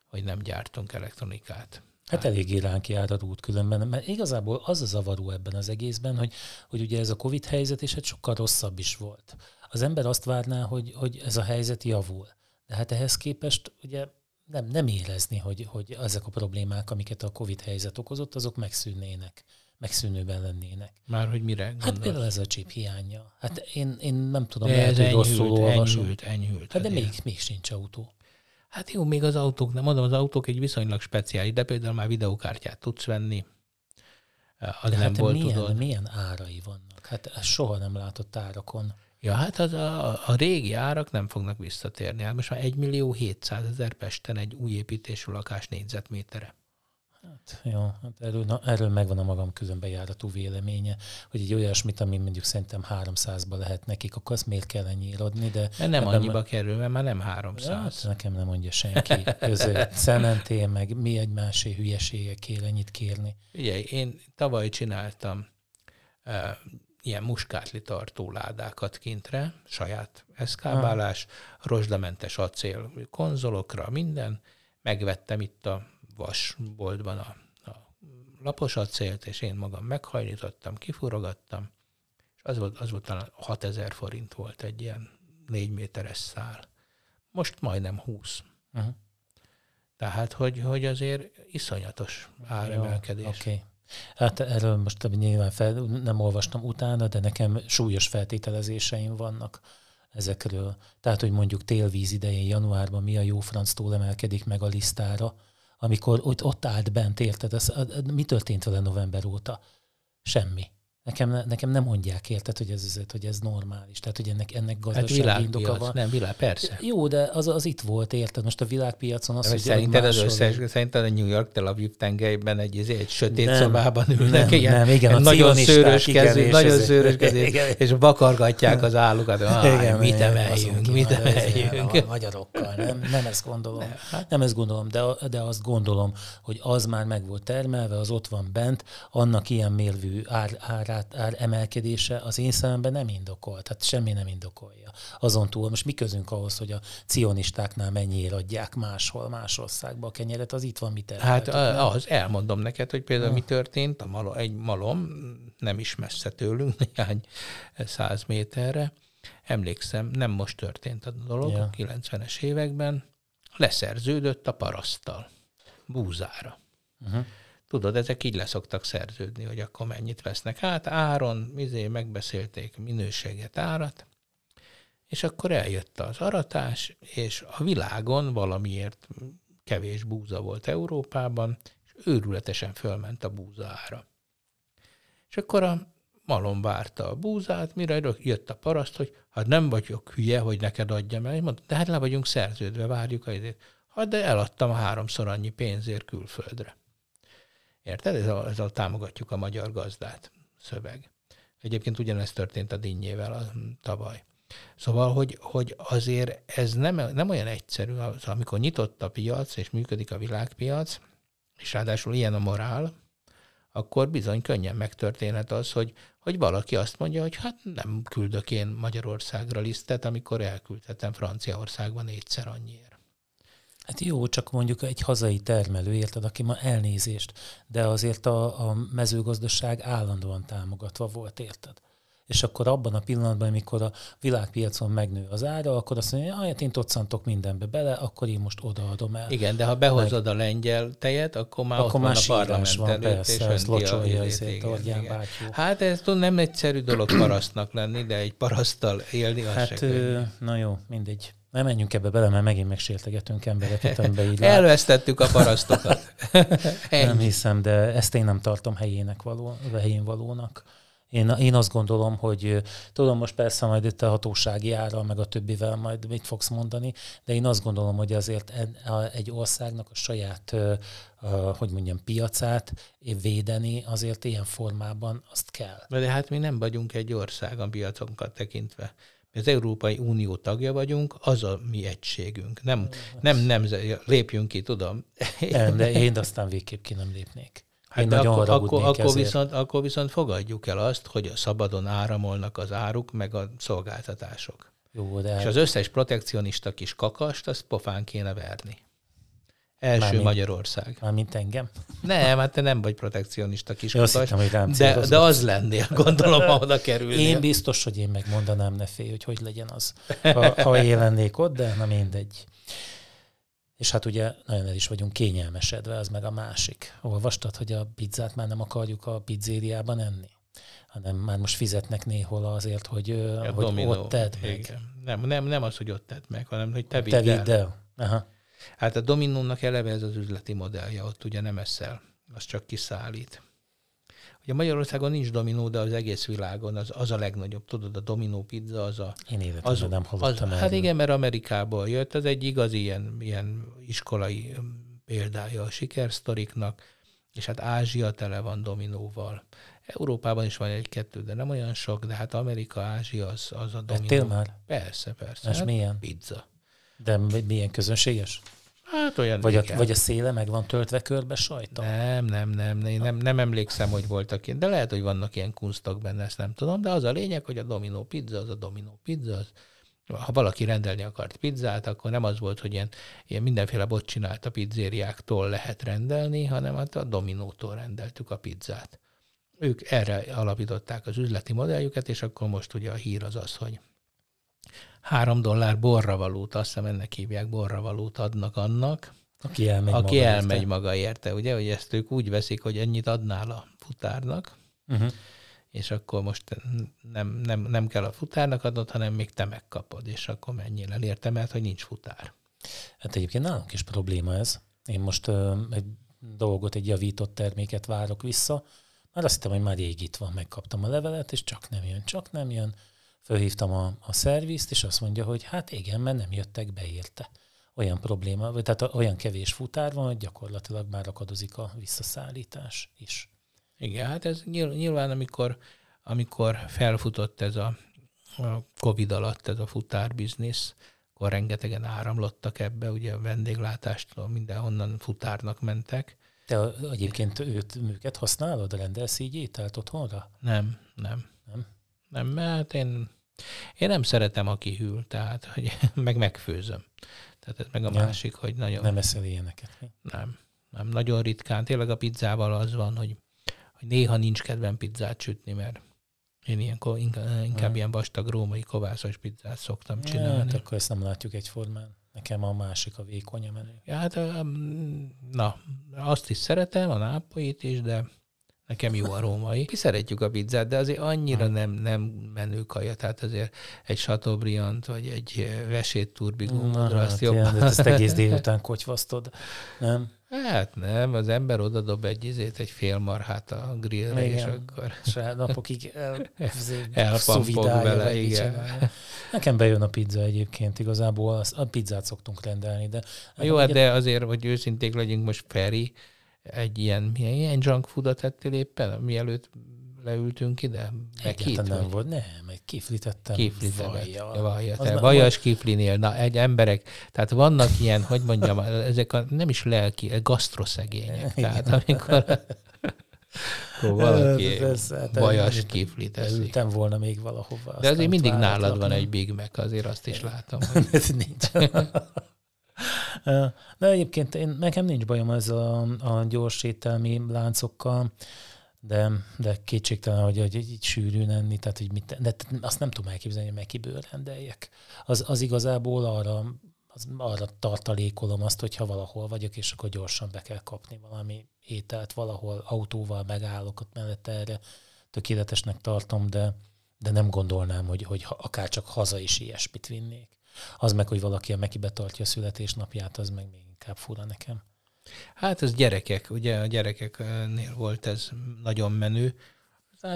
hogy nem gyártunk elektronikát. Hát eléggé ránk jár a út különben, mert igazából az a zavaró ebben az egészben, hogy, hogy ugye ez a Covid helyzet, és hát sokkal rosszabb is volt. Az ember azt várná, hogy, hogy ez a helyzet javul. De hát ehhez képest ugye nem, nem érezni, hogy, hogy ezek a problémák, amiket a Covid helyzet okozott, azok megszűnnének, megszűnőben lennének. Már hogy mire Hát gondolsz? például ez a chip hiánya. Hát én, én nem tudom, de lehet, hogy rosszul enyhült, olvasom. enyhült, enyhült. Hát de azért. még, még sincs autó. Hát jó, még az autók, nem mondom, az autók egy viszonylag speciális, de például már videókártyát tudsz venni. Az De nem hát volt, milyen, tudod. milyen árai vannak? Hát ezt soha nem látott árakon. Ja, hát az a, a régi árak nem fognak visszatérni. Hát most már 1 millió 700 ezer Pesten egy új építésű lakás négyzetmétere. Hát jó, hát erről, na, erről megvan a magam közönbejáratú véleménye, hogy egy olyasmit, ami mondjuk szerintem 300-ba lehet nekik, akkor azt miért kell ennyire adni, de... Mert nem annyiba kerül, mert már nem 300. Ja, hát nekem nem mondja senki. Között cementél, meg mi egymásé hülyeségek kér ennyit kérni. Ugye, én tavaly csináltam uh, ilyen muskátli tartóládákat kintre, saját eszkábálás, rozsdamentes acél konzolokra, minden. Megvettem itt a vasboltban a, a lapos acélt, és én magam meghajlítottam, kifurogattam, és az volt, az volt talán 6000 forint volt egy ilyen négy méteres szál. Most majdnem 20. Uh-huh. Tehát, hogy, hogy azért iszonyatos áremelkedés. Oké. Okay. Hát erről most nyilván fel, nem olvastam utána, de nekem súlyos feltételezéseim vannak ezekről. Tehát, hogy mondjuk télvíz idején, januárban mi a jó franctól emelkedik meg a lisztára, amikor ott, ott állt bent, érted? Ez, mi történt vele november óta? Semmi. Nekem, nekem nem mondják, érted, hogy ez, hogy ez normális. Tehát, hogy ennek, ennek Hát gazdasági indoka világpiac, van. nem világ, persze. Jó, de az, az itt volt, érted? Most a világpiacon az, De hogy szerinted az összes, szerinted a New York Tel Aviv tengelyben egy, izé, egy sötét Nem, szobában ülnek, nem, ilyen, nem, igen, ilyen nagyon szőrös igen, kezű, és nagyon ezért- szőrös kezű, igen. és vakargatják az állukat, Igen, mit igen, emeljünk, mit emeljünk. A magyarokkal, nem, nem ezt gondolom. Nem, hát. nem ezt gondolom, de, de azt gondolom, hogy az már meg volt termelve, az ott van bent, annak ilyen mérvű ár, árát, ár emelkedése az én szememben nem indokolt, tehát semmi nem indokolja. Azon túl, most mi közünk ahhoz, hogy a cionistáknál mennyiért adják máshol, más országba a kenyeret, az itt van, mit Hát nem? az, elmondom neked, hogy például mi történt, a malom, egy malom, nem is messze tőlünk, [laughs] néhány száz méterre, emlékszem, nem most történt a dolog, Ja. a 90-es években, leszerződött a paraszttal, búzára. Uh-huh. Tudod, ezek így leszoktak szerződni, hogy akkor mennyit vesznek. Hát áron, izé, megbeszélték minőséget, árat, és akkor eljött az aratás, és a világon valamiért kevés búza volt Európában, és őrületesen fölment a búza ára. És akkor a malom várta a búzát, mire jött a paraszt, hogy hát nem vagyok hülye, hogy neked adjam el. És Mondta, de hát le vagyunk szerződve, várjuk a izét. Hát de eladtam háromszor annyi pénzért külföldre. Érted? Ez a, ez a támogatjuk a magyar gazdát szöveg. Egyébként ugyanezt történt a dinnyével a, tavaly. Szóval, hogy, hogy azért ez nem, nem olyan egyszerű, az, amikor nyitott a piac, és működik a világpiac, és ráadásul ilyen a morál, akkor bizony könnyen megtörténhet az, hogy, hogy valaki azt mondja, hogy hát nem küldök én Magyarországra lisztet, amikor elküldhetem Franciaországban négyszer annyiért. Hát jó, csak mondjuk egy hazai termelő, érted, aki ma elnézést, de azért a, a mezőgazdaság állandóan támogatva volt, érted? És akkor abban a pillanatban, amikor a világpiacon megnő az ára, akkor azt mondja, hogy hát én toccantok mindenbe bele, akkor én most odaadom el. Igen, de ha behozod a lengyel tejet, akkor már Akkor ott már van a parlament van, előtt, persze, és a locsolja ezért Orgyán bátyú. Hát ez nem egyszerű dolog parasztnak lenni, de egy paraszttal élni, az se Hát, ö, na jó, mindegy. Nem menjünk ebbe bele, mert megint megsértegetünk embereket, amiben így. Elvesztettük a parasztokat. [laughs] Nem hiszem, de ezt én nem tartom helyének való, helyén valónak. Én, én azt gondolom, hogy tudom, most persze majd itt a hatósági ára, meg a többivel majd mit fogsz mondani, de én azt gondolom, hogy azért egy országnak a saját, hogy mondjam, piacát védeni azért ilyen formában azt kell. De hát mi nem vagyunk egy ország a piaconkat tekintve. Az Európai Unió tagja vagyunk, az a mi egységünk. Nem, nem nemzet, lépjünk ki, tudom. Nem, de én aztán végképp ki nem lépnék. Hát Én nagyon akkor, akkor, akkor, ezért. viszont, akkor viszont fogadjuk el azt, hogy szabadon áramolnak az áruk, meg a szolgáltatások. Jó, de És az összes protekcionista kis kakast, azt pofán kéne verni. Első Mármint- Magyarország. már mint engem. Nem, hát te nem vagy protekcionista kis Én azt kakas, hittem, hogy rám de, de az lennél, gondolom, ha oda kerülnél. Én biztos, hogy én megmondanám ne félj, hogy hogy legyen az, ha, ha én lennék ott, de na mindegy. És hát ugye nagyon el is vagyunk kényelmesedve, az meg a másik. Olvastad, hogy a pizzát már nem akarjuk a pizzériában enni? hanem már most fizetnek néhol azért, hogy, ö, A hogy dominó. ott tedd meg. Igen. Nem, nem, nem az, hogy ott tedd meg, hanem hogy te vidd Te el. el. Aha. Hát a dominónak eleve ez az üzleti modellje, ott ugye nem eszel, az csak kiszállít. Ugye Magyarországon nincs dominó, de az egész világon az, az a legnagyobb. Tudod, a dominó pizza az a... Én életemben Az, nem az, hallottam hát erről. igen, mert Amerikából jött, az egy igazi ilyen, ilyen iskolai öm, példája a sikersztoriknak. és hát Ázsia tele van dominóval. Európában is van egy-kettő, de nem olyan sok, de hát Amerika, Ázsia az, az a dominó. Ettél már? Persze, persze. És hát milyen? Pizza. De mi- milyen közönséges? Hát olyan Vagy a, vagy a széle meg van töltve körbe sajta? Nem, nem, nem, nem, nem, nem emlékszem, hogy voltak ilyen, de lehet, hogy vannak ilyen kunstok benne, ezt nem tudom, de az a lényeg, hogy a Domino pizza, az a Domino pizza, az, ha valaki rendelni akart pizzát, akkor nem az volt, hogy ilyen, ilyen mindenféle bot csinált a pizzériáktól lehet rendelni, hanem hát a Dominótól rendeltük a pizzát. Ők erre alapították az üzleti modelljüket, és akkor most ugye a hír az az, hogy három dollár borravalót, azt hiszem ennek hívják, borravalót adnak annak, Aki elmegy aki maga elmegy érte. maga érte, ugye, hogy ezt ők úgy veszik, hogy ennyit adnál a futárnak, Uh-huh. és akkor most nem, nem, nem kell a futárnak adnod, hanem még te megkapod, és akkor menjél el érte, mert hogy nincs futár. Hát egyébként nálunk is probléma ez. Én most ö, egy dolgot, egy javított terméket várok vissza, már azt hittem, hogy már rég itt van, megkaptam a levelet, és csak nem jön, csak nem jön. Fölhívtam a, a szervizt, és azt mondja, hogy hát igen, mert nem jöttek be érte. Olyan probléma, vagy tehát olyan kevés futár van, hogy gyakorlatilag már akadozik a visszaszállítás is. Igen, hát ez nyil- nyilván, amikor, amikor felfutott ez a, a Covid alatt ez a futárbiznisz, akkor rengetegen áramlottak ebbe, ugye a vendéglátástól mindenhonnan futárnak mentek. Te egyébként őt, őket használod, rendelsz így ételt otthonra? Nem, nem. Nem? Mert én, én nem szeretem, aki hűl, tehát hogy [laughs] meg megfőzöm. Tehát ez meg a Ja. másik, hogy nagyon Nem eszel ilyeneket. nem, nem, nagyon ritkán. Tényleg a pizzával az van, hogy, hogy néha nincs kedvem pizzát sütni, mert én ilyen, ko- inkább, inkább Ja. ilyen vastag római kovászos pizzát szoktam Hát, csinálni. akkor ezt nem látjuk egyformán. Nekem a másik a vékony a menő. Ja, hát, na, azt is szeretem, a nápoit is, de nekem jó a római. Mi szeretjük a pizzát, de azért annyira nem, nem menő kaja, tehát azért egy Chateaubriand, vagy egy eh, vesét turbigumodra, azt hát, jobban. ilyen, de ezt egész délután kotyvasztod. Nem? Hát nem, az ember oda dob egy izét, egy fél marhát a grillre, és Igen. akkor És napokig el, [laughs] Elpampog vele, igen. csinálja. Nekem bejön a pizza egyébként, igazából a pizzát szoktunk rendelni, de Jó, hát de azért, hogy őszinték legyünk, most Feri, egy ilyen, milyen ilyen junk foodot ettél éppen, mielőtt leültünk ide? Megít, egyáltalán nem vagy? volt. Nem, egy kiflitettem Kiflit vajjal. Vajja, Az te ne- vajas kiflinél, na egy emberek, tehát vannak ilyen, hogy mondjam, [laughs] ezek a, nem is lelki, gasztroszegények, tehát amikor [laughs] akkor valaki hát vajas kiflit eszik. Elültem volna még valahova. De azért mindig nálad van egy Big Mac, azért azt is látom. [laughs] Hogy... Ez nincs. De egyébként én, nekem nincs bajom ezzel a, a gyors ételmi láncokkal, de, de kétségtelen, hogy, hogy így sűrűn enni, tehát hogy mit, de azt nem tudom elképzelni, hogy mekiből rendeljek. Az, az igazából arra, az, arra tartalékolom azt, hogyha valahol vagyok, és akkor gyorsan be kell kapni valami ételt, valahol autóval megállok ott mellette erre, tökéletesnek tartom, de, de nem gondolnám, hogy, hogy akár csak haza is ilyesmit vinnék. Az meg, hogy valaki a Mekibe tartja a születésnapját, az meg még inkább fura nekem. Hát ez gyerekek, ugye a gyerekeknél volt ez nagyon menő.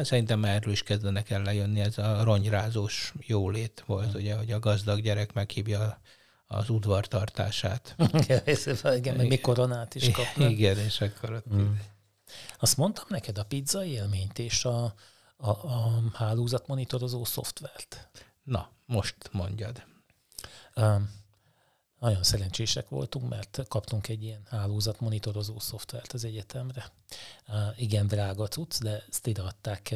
Szerintem már erről is kezdenek el lejönni, ez a ronyrázós jólét volt, ugye, hogy a gazdag gyerek meghívja az udvartartását. Igen, meg még koronát is kapnak. [laughs] Igen, és akkor ott Mm. Azt mondtam neked a pizza élményt és a, a, a hálózatmonitorozó szoftvert. Na, most mondjad. Nagyon szerencsések voltunk, mert kaptunk egy ilyen hálózatmonitorozó szoftvert az egyetemre. Igen, drága cucc, de ezt ideadták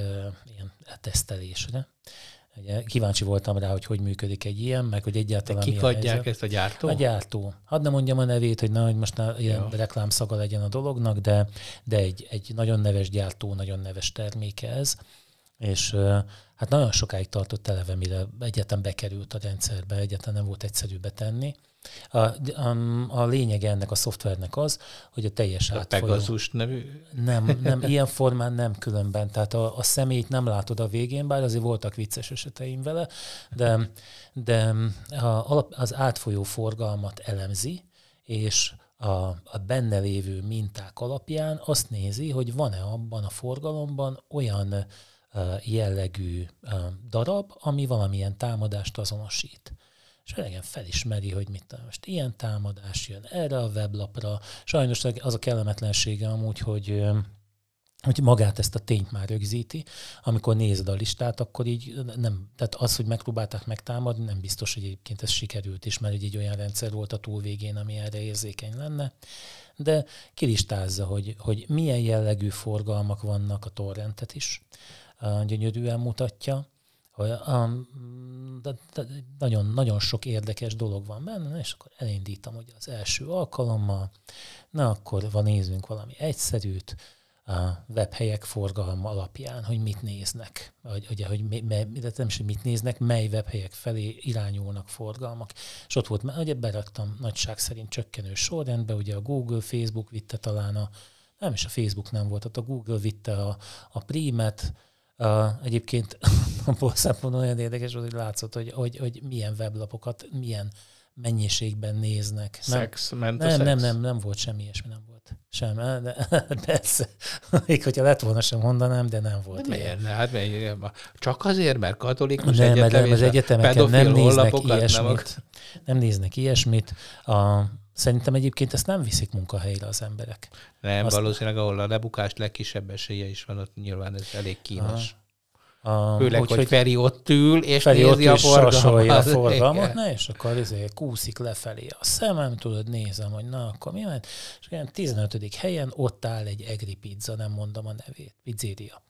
ilyen tesztelésre. Ugye, kíváncsi voltam rá, hogy hogy működik egy ilyen, meg hogy egyáltalán Kik mi a adják helyzet. ezt a gyártó? A gyártó. Hadd nem mondjam a nevét, hogy na, hogy most na, ilyen Jó. reklámszaga legyen a dolognak, de, de egy, egy nagyon neves gyártó, nagyon neves terméke ez, és hát nagyon sokáig tartott eleve, mire egyetem bekerült a rendszerbe, egyetem nem volt egyszerű betenni. A, a, a lényeg ennek a szoftvernek az, hogy a teljes a átfolyó... Pegasus nevű. Nem, nem, [laughs] ilyen formán nem különben. Tehát a, a személyt nem látod a végén, bár azért voltak vicces eseteim vele, de, de a, az átfolyó forgalmat elemzi, és a, a benne lévő minták alapján azt nézi, hogy van-e abban a forgalomban olyan jellegű darab, ami valamilyen támadást azonosít. És öregem felismeri, hogy mit most ilyen támadás jön erre a weblapra. Sajnos az a kellemetlensége amúgy, hogy hogy magát ezt a tényt már rögzíti, amikor nézed a listát, akkor így nem, tehát az, hogy megpróbálták megtámadni, nem biztos, hogy egyébként ez sikerült is, mert egy olyan rendszer volt a túl végén, ami erre érzékeny lenne, de kilistázza, hogy, hogy milyen jellegű forgalmak vannak, a torrentet is gyönyörűen mutatja, hogy de, de, nagyon, nagyon sok érdekes dolog van benne, és akkor elindítom hogy az első alkalommal, na akkor van nézzünk valami egyszerűt, a webhelyek forgalma alapján, hogy mit néznek, vagy ugye, hogy mi, de nem is, hogy mit néznek, mely webhelyek felé irányulnak forgalmak. És ott volt, ugye beraktam nagyság szerint csökkenő sorrendbe, ugye a Google, Facebook vitte talán a, nem is a Facebook nem volt, ott a Google vitte a, a Primet, Uh, egyébként [laughs] abból szempontból olyan érdekes volt, hogy látszott, hogy, hogy, hogy milyen weblapokat, milyen mennyiségben néznek. Szex, nem, ment nem, a nem, szex? nem, nem volt semmi ilyesmi, nem volt. Sem, de, persze. [laughs] Még hogyha lett volna, sem mondanám, de nem volt. De miért? Ne, hát miért? Csak azért, mert katolikus nem, egyetem, mert az egyetemeken nem néznek ilyesmit. Nem, nem néznek ilyesmit. A, Szerintem egyébként ezt nem viszik munkahelyre az emberek. Nem, Azt... valószínűleg ahol a lebukást legkisebb esélye is van, ott nyilván ez elég kínos. Aha. A, Főleg, úgy, hogy, hogy Feri ott ül, és Feri nézi ott a forgalmat. [laughs] a forgalmat, na, és akkor ezért kúszik lefelé a szemem, tudod, nézem, hogy na, akkor mi van? És olyan 15. helyen ott áll egy egri pizza, nem mondom a nevét, pizzeria.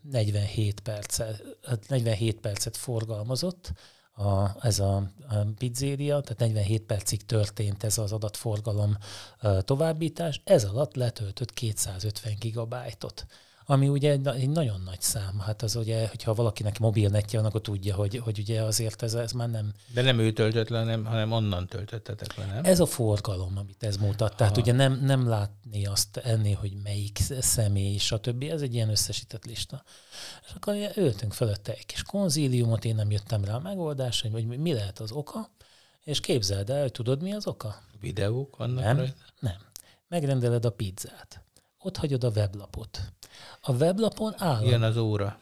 47 percet, 47 percet forgalmazott, a, ez a, a pizzeria, tehát 47 percig történt ez az adatforgalom továbbítás, ez alatt letöltött 250 gigabájtot ami ugye egy, egy nagyon nagy szám. Hát az ugye, hogyha valakinek mobilnetje van, akkor tudja, hogy, hogy ugye azért ez, ez már nem... De nem ő töltött le, nem, hanem onnan töltöttetek le, nem? Ez a forgalom, amit ez mutat. Tehát Aha. ugye nem, nem látni azt enni, hogy melyik személy, stb. Ez egy ilyen összesített lista. És akkor öltünk fölötte egy kis konzíliumot, én nem jöttem rá a megoldásra, hogy mi lehet az oka, és képzeld el, hogy tudod, mi az oka? Videók vannak Nem, rajta? nem. Megrendeled a pizzát. Ott hagyod a weblapot a weblapon állandóan, Jön az óra.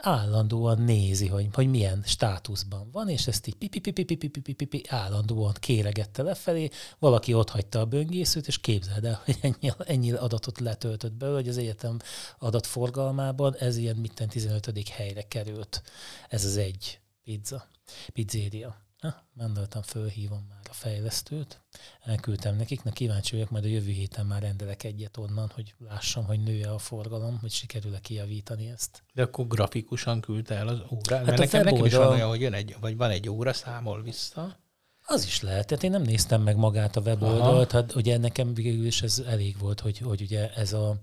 állandóan nézi, hogy, hogy milyen státuszban van, és ezt így pipi, pipi, pipi, pipi, pipi, állandóan kéregette lefelé, valaki ott hagyta a böngészőt, és képzeld el, [laughs] hogy ennyi, ennyi adatot letöltött be, hogy az egyetem adatforgalmában ez ilyen mitten 15. helyre került. Ez az egy pizza, pizzeria. Gondoltam, fölhívom már a fejlesztőt, elküldtem nekik, na kíváncsi vagyok, majd a jövő héten már rendelek egyet onnan, hogy lássam, hogy nő a forgalom, hogy sikerül-e kijavítani ezt. De akkor grafikusan küldte el az órát? Hát Mert nekem, nekem is van olyan, hogy jön egy, vagy van egy óra, számol vissza. Az is lehet. Tehát én nem néztem meg magát a weboldalt, hát ugye nekem végül is ez elég volt, hogy, hogy ugye ez, a,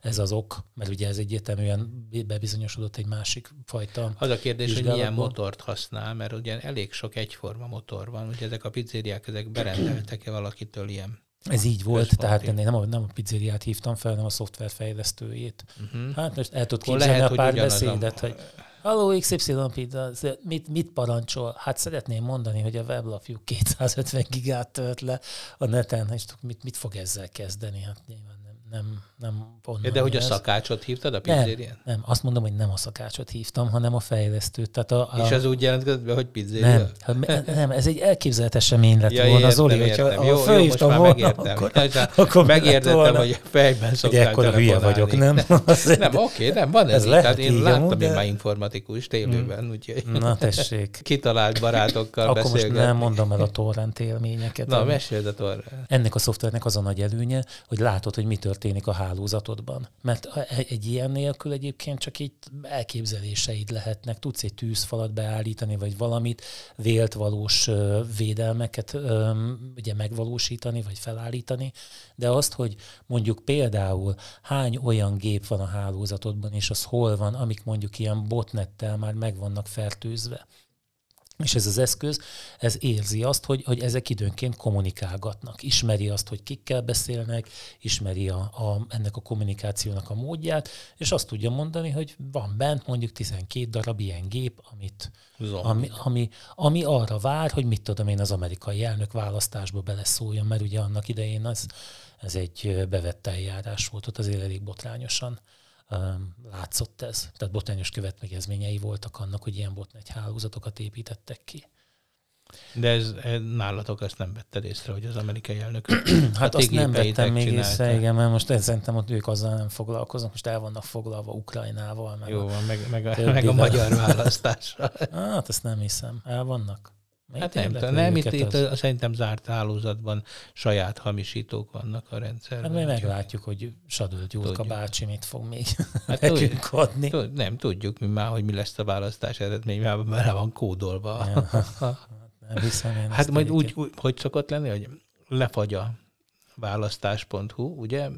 ez az ok, mert ugye ez egyértelműen bebizonyosodott egy másik fajta Az a kérdés, hogy milyen motort használ, mert ugye elég sok egyforma motor van, ugye ezek a pizzériák, ezek berendeltek-e valakitől ilyen ez így volt, tehát én nem a, nem a pizzériát hívtam fel, hanem a szoftverfejlesztőjét. Uh-huh. Hát most el tud képzelni lehet, a pár beszédet, a... hogy Halló, XY pizza, mit, mit parancsol? Hát szeretném mondani, hogy a weblapjuk 250 gigát tölt le a neten, és mit, mit fog ezzel kezdeni? Hát nyilván nem, nem onnan De hogy a szakácsot hívtad a pizzérián? Nem, nem, azt mondom, hogy nem a szakácsot hívtam, hanem a fejlesztőt. Tehát a, a... És ez úgy jelentkezett be, hogy pizzéria? Nem, nem, ez egy elképzelt esemény lett ja, volna, értem, Zoli, hogyha értem. Jó, jó, most már volna, megértem. Akkor, akkor megértettem, volna. hogy fejben szoktál Ugye ekkora hülye vagyok, nem? Nem, [laughs] nem oké, nem, van ez, ez így. Lehet, Tehát én láttam én már informatikus élőben, mm. úgyhogy Na tessék. [laughs] kitalált barátokkal Akkor most nem mondom el a torrent élményeket. Na, meséld a torrent. Ennek a szoftvernek az a nagy előnye, hogy látod, hogy mi történik a hálózatodban. Mert egy ilyen nélkül egyébként csak így elképzeléseid lehetnek. Tudsz egy tűzfalat beállítani, vagy valamit, vélt valós védelmeket ugye megvalósítani, vagy felállítani, de azt, hogy mondjuk például hány olyan gép van a hálózatodban, és az hol van, amik mondjuk ilyen botnettel már meg vannak fertőzve, és ez az eszköz, ez érzi azt, hogy, hogy ezek időnként kommunikálgatnak. Ismeri azt, hogy kikkel beszélnek, ismeri a, a, ennek a kommunikációnak a módját, és azt tudja mondani, hogy van bent mondjuk 12 darab ilyen gép, amit, ami, ami, ami arra vár, hogy mit tudom én az amerikai elnök választásba beleszóljon, mert ugye annak idején az, ez egy bevett eljárás volt, ott azért elég botrányosan látszott ez. Tehát botányos következményei voltak annak, hogy ilyen botnegy hálózatokat építettek ki. De ez, ez nálatok azt nem vetted észre, hogy az amerikai elnök [clears throat] Hát azt nem vettem még csinálta. észre, igen, mert most én szerintem ott ők azzal nem foglalkoznak, most el vannak foglalva Ukrajnával, meg Jó van, meg, meg, a, meg a magyar választásra. [laughs] hát ezt nem hiszem, el vannak. Hát nem, tudom, nem itt, őket itt az? a, szerintem zárt hálózatban saját hamisítók vannak a rendszerben. Hát úgyhogy- meglátjuk, hogy Sadölt Gyurka Tudjuk. bácsi mit fog még Hát [laughs] nekünk adni. Tud- Nem, tudjuk mi már, hogy mi lesz a választás eredmény, bele van kódolva. [laughs] Nem hiszem hát majd úgy, úgy, hogy szokott lenni, hogy lefagy a választás.hu, ugye?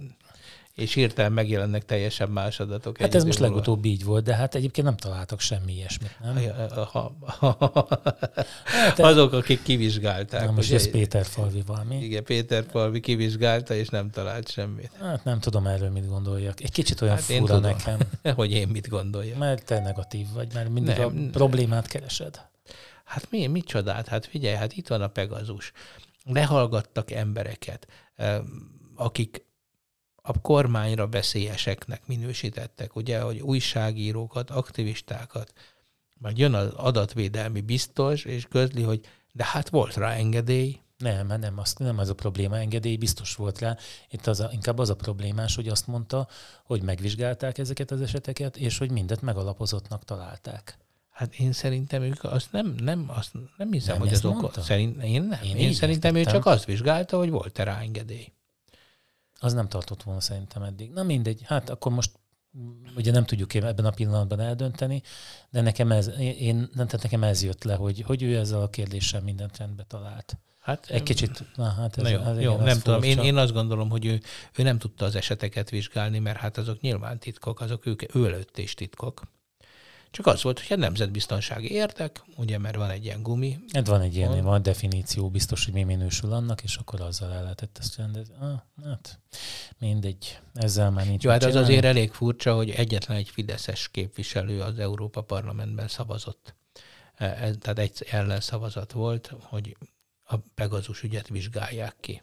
És hirtelen megjelennek teljesen más adatok. Hát ez most múlva. legutóbb így volt, de hát egyébként nem találtak semmi ilyesmit, nem? Ha, azok, akik kivizsgálták. Na, most ugye? ez Péter Falvi valami. Igen, Péter Palvi kivizsgálta, és nem talált semmit. Hát nem tudom erről mit gondoljak. Egy kicsit olyan Hát hát én fura tudom. nekem, [laughs] Hogy én mit gondoljak. mert te negatív vagy, mert mindig Nem, a nem. problémát keresed. Hát mi, mit csodát? Hát figyelj, hát itt van a Pegazus. Lehallgattak embereket, akik a kormányra veszélyeseknek minősítettek, ugye, hogy újságírókat, aktivistákat, majd jön az adatvédelmi biztos, és közli, hogy de hát volt rá engedély, Nem, mert nem, azt, nem az a probléma, engedély biztos volt rá. Itt az a, inkább az a problémás, hogy azt mondta, hogy megvizsgálták ezeket az eseteket, és hogy mindet megalapozottnak találták. Hát én szerintem ők azt nem, nem, azt nem hiszem, Nem hogy az mondta? Szerint, én nem. Én Én, szerintem ő értettem. csak azt vizsgálta, hogy volt-e rá engedély. Az nem tartott volna szerintem eddig. Na mindegy, hát akkor most mm, ugye nem tudjuk ebben a pillanatban eldönteni, de nekem ez, én, nem, tehát nekem ez jött le, hogy, hogy ő ezzel a kérdéssel mindent rendbe talált. Hát Egy kicsit, na hát ez, Na jó, ez jó nem ez tudom. Én, furcsa. én azt gondolom, hogy ő, ő nem tudta az eseteket vizsgálni, mert hát azok nyilván titkok, azok ők, ő előtt is titkok. Csak az volt, hogy hát nemzetbiztonsági értek, ugye, mert van egy ilyen gumi. Hát van egy ilyen, Van. definíció, biztos, hogy mi minősül annak, és akkor azzal el lehetett ezt rendezni. Ah, hát mindegy, ezzel már nincs Jó, hát az csinálni. azért elég furcsa, hogy egyetlen egy fideszes képviselő az Európa Parlamentben szavazott. E- ez- Tehát egy ellenszavazat volt, hogy a Pegazus ügyet vizsgálják ki.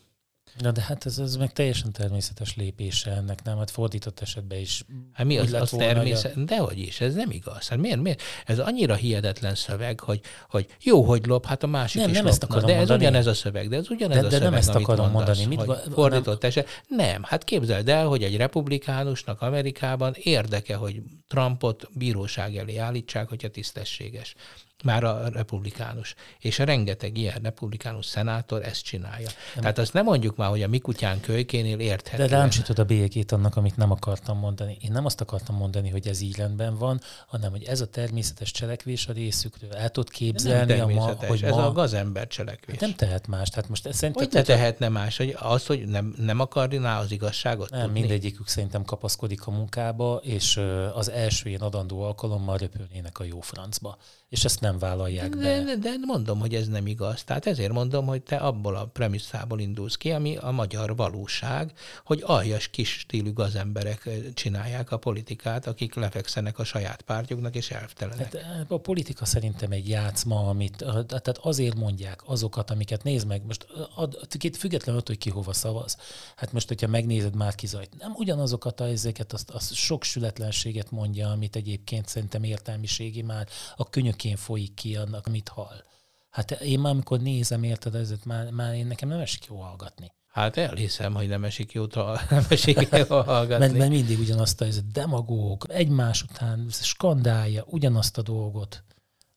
Na de hát ez, ez meg teljesen természetes lépése ennek, nem? Hát fordított esetben is. Hát mi az, az hogy a- természet? Dehogy is, ez nem igaz. Hát miért, miért? Ez annyira hihetetlen szöveg, hogy, hogy jó, hogy lop, hát a másik Nem, is nem lopna. ezt akarom de ez mondani. ugyanez a szöveg, de ez ugyanez De- a de nem szöveg, ezt amit akarom mondasz, mondani. Mit fordított eset. Nem, hát képzeld el, hogy egy republikánusnak Amerikában érdeke, hogy Trumpot bíróság elé állítsák, hogyha tisztességes. Már a republikánus. És rengeteg ilyen republikánus szenátor ezt csinálja. Nem. Tehát azt nem mondjuk már, hogy a mi kutyán kölykénél érthető. De rám a bélyegét annak, amit nem akartam mondani. Én nem azt akartam mondani, hogy ez így rendben van, hanem hogy ez a természetes cselekvés a részükről. El tudod nem képzelni, a ma, hogy ez ma... a gazember cselekvés. Hát nem tehet más. Tehát most ez szerintem... Hogy ne tehetne más? Hogy az, hogy nem, nem akarná az igazságot Nem, tudni? mindegyikük szerintem kapaszkodik a munkába, és az első ilyen adandó alkalommal röpülnének a jó francba. És ezt nem vállalják be. De, de, de mondom, hogy ez nem igaz. Tehát ezért mondom, hogy te abból a premisszából indulsz ki, ami a magyar valóság, hogy aljas kis stílű gazemberek ö, csinálják a politikát, akik lefekszenek a saját pártjuknak és elvtelenek. Hát eh, a politika szerintem egy játszma, amit, eh, tehát azért mondják azokat, amiket nézd meg, most eh, ad, két függetlenül attól, hogy ki hova szavaz. Hát most, hogyha megnézed már kizajt, nem ugyanazokat a ezeket, azt, azt sok sületlenséget mondja, amit egyébként szerintem értelmiségi már a könyökén folyik ki annak, amit hall. Hát én már, amikor nézem, érted, ezért már, már én nekem nem esik jó hallgatni. Hát elhiszem, hogy nem esik jót, [laughs] nem esik jól hallgatni. Mert, mert mindig ugyanazt a ez demagóg, egymás után skandálja ugyanazt a dolgot.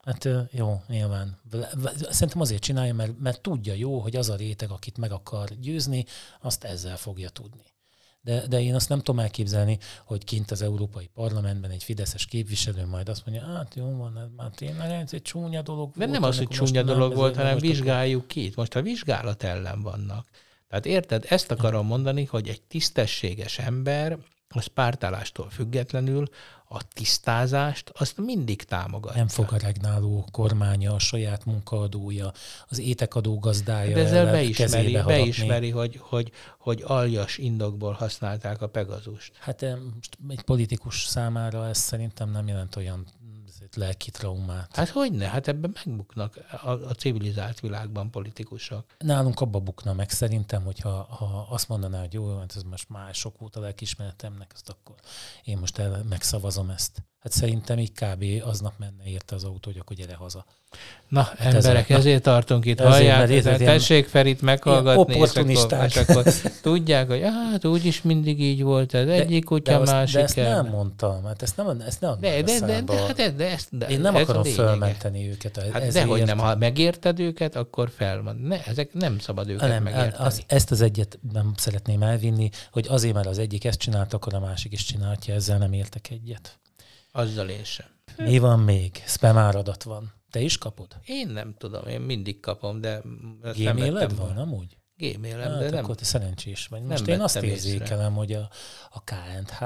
Hát jó, nyilván. Szerintem azért csinálja, mert, mert tudja jó, hogy az a réteg, akit meg akar győzni, azt ezzel fogja tudni. De, de én azt nem tudom elképzelni, hogy kint az Európai Parlamentben egy fideszes képviselő majd azt mondja, hát jó van, ez már tényleg ez egy csúnya dolog De volt, nem az, hogy csúnya dolog volt, hanem vizsgáljuk ki. Itt Most a vizsgálat ellen vannak. Tehát érted, ezt akarom mondani, hogy egy tisztességes ember, az pártállástól függetlenül a tisztázást azt mindig támogatja. Nem fog a regnáló kormánya, a saját munkaadója, az étekadó gazdája De ezzel beismeri, beismeri hogy, hogy, hogy aljas indokból használták a Pegazust. Hát most egy politikus számára ez szerintem nem jelent olyan lelki traumát. Hát hogy ne? Hát ebben megbuknak a, a civilizált világban politikusok. Nálunk abba bukna meg szerintem, hogyha ha azt mondaná, hogy jó, hát ez most már sok óta lelkismeretemnek, ezt akkor én most el, megszavazom ezt. Hát szerintem így kb. aznap menne érte az autó, hogy akkor gyere haza. Na, Hát emberek, ezek- ezért tartunk itt, Ezért, hallják, mert tessék Ferit meghallgatni, és akkor, opportunisták. és akkor tudják, hogy hát úgyis mindig így volt, ez egyik kutya, de, azt, másik de ezt el. nem mondtam, hát ezt nem, ezt nem De, de, de, de, hát ez, de, ezt, de Én nem ez akarom fölmenteni őket. Hát ezért. dehogy nem, ha megérted őket, akkor fel van. Ne, ezek nem szabad őket nem, megérteni. az, ezt az egyet nem szeretném elvinni, hogy azért, mert az egyik ezt csinálta, akkor a másik is csinálja, ezzel nem értek egyet. Azzal én sem. Mi van még? Spam áradat van. Te is kapod? Én nem tudom, én mindig kapom, de Gmailed van, amúgy? Gmailem, Hát de nem. akkor te szerencsés vagy. Most én azt vettem észre. érzékelem, hogy a, a KNH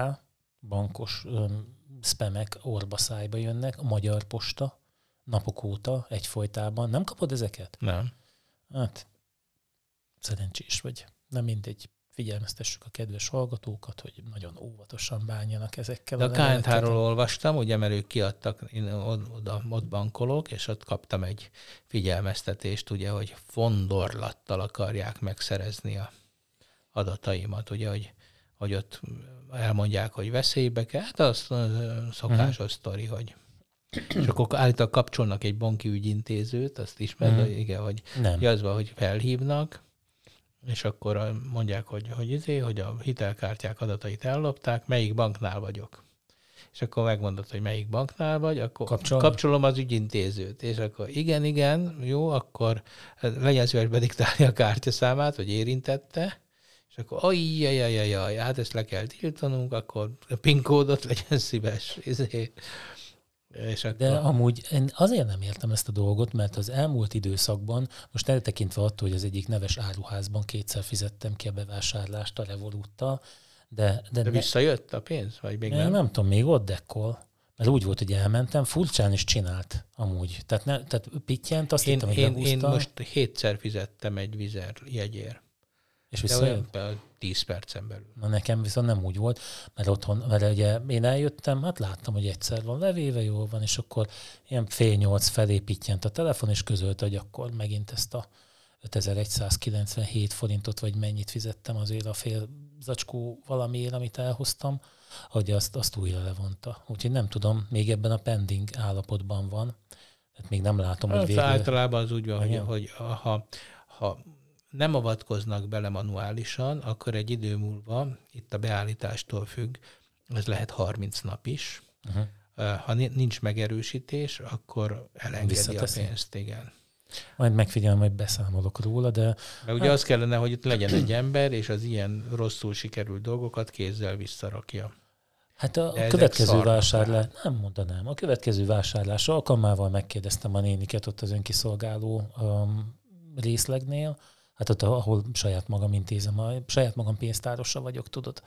bankos öm, spamek orba szájba jönnek, a Magyar Posta napok óta egyfolytában. Nem kapod ezeket? Nem. Hát, szerencsés vagy. Nem mindegy. Figyelmeztessük a kedves hallgatókat, hogy nagyon óvatosan bánjanak ezekkel De a levelekkel. KNH-ról olvastam, ugye, mert ők kiadtak, én od- oda, ott bankolok, és ott kaptam egy figyelmeztetést, ugye, hogy fondorlattal akarják megszerezni a adataimat, ugye, hogy, hogy ott elmondják, hogy veszélybe kell, hát az szokásos Mhm. sztori, hogy és akkor állítólag kapcsolnak egy banki ügyintézőt, azt ismered, Mhm. hogy igen, hogy Nem. Ja, az van, hogy felhívnak, és akkor a- mondják, hogy, hogy, izé, hogy a hitelkártyák adatait ellopták, melyik banknál vagyok. És akkor megmondod, hogy melyik banknál vagy, akkor Kapcsolni? kapcsolom az ügyintézőt. És akkor igen, igen, jó, akkor hát legyen szíves bediktálni a kártyaszámát, hogy érintette, és akkor ajjajajajaj, hát ezt le kell tiltanunk, akkor a PIN kódot legyen szíves. Izé. És akkor... De amúgy én azért nem értem ezt a dolgot, mert az elmúlt időszakban, most eltekintve attól, hogy az egyik neves áruházban kétszer fizettem ki a bevásárlást a Revoluttal, de, de, De visszajött a pénz? Vagy még nem, nem? nem tudom, még ott dekkol. Mert úgy volt, hogy elmentem, furcsán is csinált amúgy. Tehát, ne, tehát pittyent, azt Én, hittem, hogy én, én most hétszer fizettem egy vizer jegyért. És De visszajött. olyan 10 percen belül. Na nekem viszont nem úgy volt, mert otthon, mert ugye én eljöttem, hát láttam, hogy egyszer van levéve, jól van, és akkor ilyen fél nyolc felé pittyent a telefon, és közölte, hogy akkor megint ezt a 5197 forintot, vagy mennyit fizettem azért a fél zacskó valamiért, amit elhoztam, hogy azt, azt újra levonta. Úgyhogy nem tudom, még ebben a pending állapotban van, tehát még nem látom, hogy Hát végre... általában az úgy van, hogy, hogy ha, ha nem avatkoznak bele manuálisan, akkor egy idő múlva, itt a beállítástól függ, ez lehet 30 nap is. Uh-huh. Ha ni- nincs megerősítés, akkor elengedi a pénzt, igen. Majd megfigyelem, hogy beszámolok róla, de Mert ugye az kellene, hogy itt legyen egy ember, és az ilyen rosszul sikerült dolgokat kézzel visszarakja. Hát a, De következő vásárlás, nem mondanám, a következő vásárlás alkalmával megkérdeztem a néniket ott az önkiszolgáló um, részlegnél, hát ott, ahol saját magam intézem, a saját magam pénztárosa vagyok, tudod,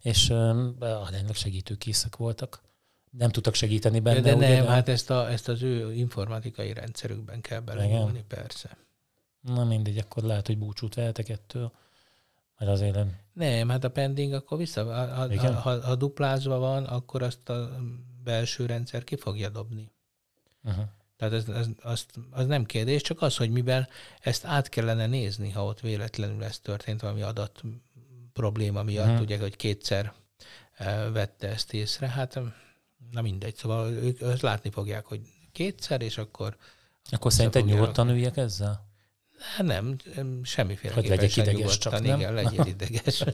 és um, aránylag segítőkészek voltak. Nem tudtak segíteni benne, de, de ugye, nem, hát ezt, a, ezt az ő informatikai rendszerükben kell belenyúlni, persze. Na mindegy, akkor lehet, hogy búcsút vehetek ettől, mert azért nem. Nem, hát a pending akkor vissza, ha, Igen? ha, ha duplázva van, akkor azt a belső rendszer ki fogja dobni. Uh-huh. Tehát ez, ez, az, az nem kérdés, csak az, hogy mivel ezt át kellene nézni, ha ott véletlenül ez történt, valami adat probléma miatt, uh-huh. ugye, hogy kétszer eh, vette ezt észre, hát na mindegy, szóval ők azt látni fogják, hogy kétszer, és akkor Akkor szerinted nyugodtan üljek ezzel? nem, em, semmiféle Hogy legyek ideges csak, nem? Igen, legyél ideges. [laughs]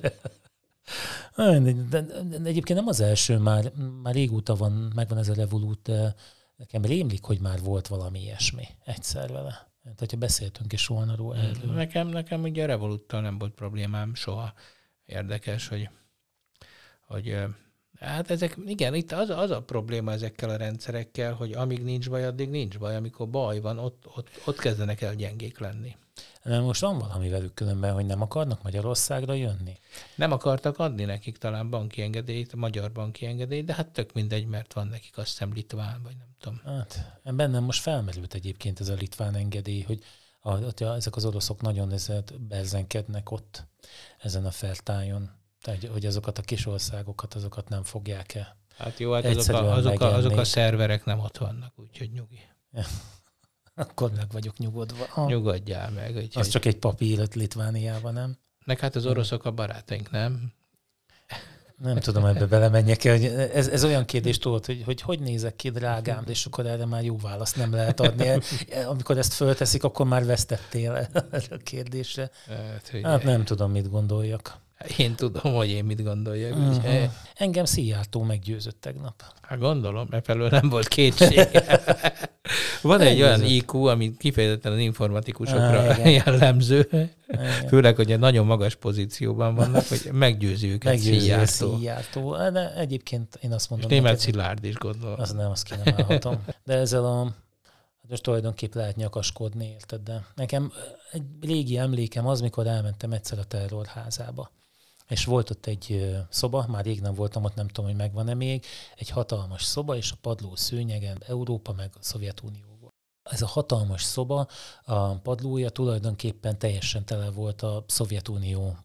[laughs] De, de, de egyébként nem az első, már, már régóta van, megvan ez a Revolut, de nekem rémlik, hogy már volt valami ilyesmi egyszer vele. Hát, hogyha beszéltünk is volna róla erről. nekem, nekem ugye a Revoluttal nem volt problémám soha. Érdekes, hogy, hogy hát ezek, igen, itt az, az a probléma ezekkel a rendszerekkel, hogy amíg nincs baj, addig nincs baj. Amikor baj van, ott, ott, ott kezdenek el gyengék lenni. De most van valami velük különben, hogy nem akarnak Magyarországra jönni. Nem akartak adni nekik talán banki engedélyt, magyar banki engedélyt, de hát tök mindegy, mert van nekik azt hiszem litván, vagy nem tudom. Hát bennem most felmerült egyébként ez a litván engedély, hogy a, a, ezek az oroszok nagyon ezért berzenkednek ott ezen a feltájon. Tehát, hogy azokat a kis országokat, azokat nem fogják-e. Hát jó, hát azok a, azok, a, azok a szerverek nem ott vannak, úgyhogy nyugi. [laughs] Akkor meg vagyok nyugodva. Ha. Nyugodjál meg. Úgyhogy... Az csak egy papír ott Litvániában, nem? Meg hát az oroszok a barátaink, nem? Nem tudom, ebbe belemenjek el. Hogy ez, ez olyan kérdés tudod, hogy, hogy hogy nézek ki, drágám, és akkor erre már jó választ nem lehet adni. [laughs] Amikor ezt fölteszik, akkor már vesztettél [laughs] erre a kérdésre. Hát, Hát nem tudom, mit gondoljak. Én tudom, hogy én mit gondoljak. Uh-huh. Engem Szijjártó meggyőzött tegnap. Hát gondolom, mert felől nem volt kétség. [laughs] Van egy olyan IQ, ami kifejezetten az informatikusokra igen. jellemző, Igen. főleg, hogy egy nagyon magas pozícióban vannak, hogy meggyőzi őket Meggyőző Szijjártó. Szijjártó. De egyébként én azt És mondom, német neked- Szilárd is gondolom. Az nem, azt ki nem állhatom. De ezzel a... Hát most tulajdonképp lehet nyakaskodni, érted? De nekem egy régi emlékem az, mikor elmentem egyszer a terrorházába. És volt ott egy szoba, már rég nem voltam ott, nem tudom, hogy megvan-e még, egy hatalmas szoba, és a padló szőnyegen Európa meg a Szovjetunió volt. Ez a hatalmas szoba, a padlója tulajdonképpen teljesen tele volt a Szovjetunió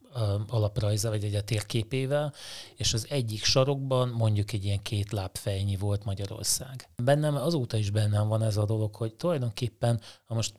alaprajza, vagy egy a térképével, és az egyik sarokban mondjuk egy ilyen két lábfejnyi volt Magyarország. Bennem azóta is bennem van ez a dolog, hogy tulajdonképpen, ha most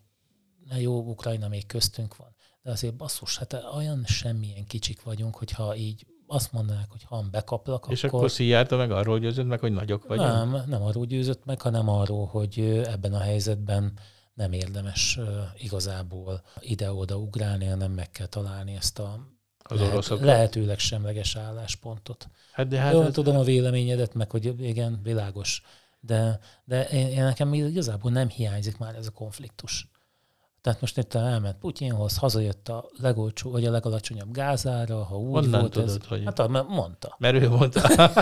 na jó, Ukrajna még köztünk van, de azért basszus, hát olyan semmilyen kicsik vagyunk, hogyha így azt mondanák, hogy ha bekaplak, És akkor... akkor Szijjártó meg arról győzött meg, hogy nagyok vagyunk? Nem, nem arról győzött meg, hanem arról, hogy ebben a helyzetben nem érdemes igazából ide-oda ugrálni, hanem meg kell találni ezt a Az oroszok. lehetőleg semleges álláspontot. Hát de Hát hát Jó, az, tudom a véleményedet, meg hogy igen, világos. De, de én, én nekem igazából nem hiányzik már ez a konfliktus. Tehát most itt elment Putyinhoz, hazajött a legolcsó, vagy a legalacsonyabb gázára, ha úgy Honnan volt tudod, ez. hogy- Hát mert mondta. mert ő mondta. [laughs]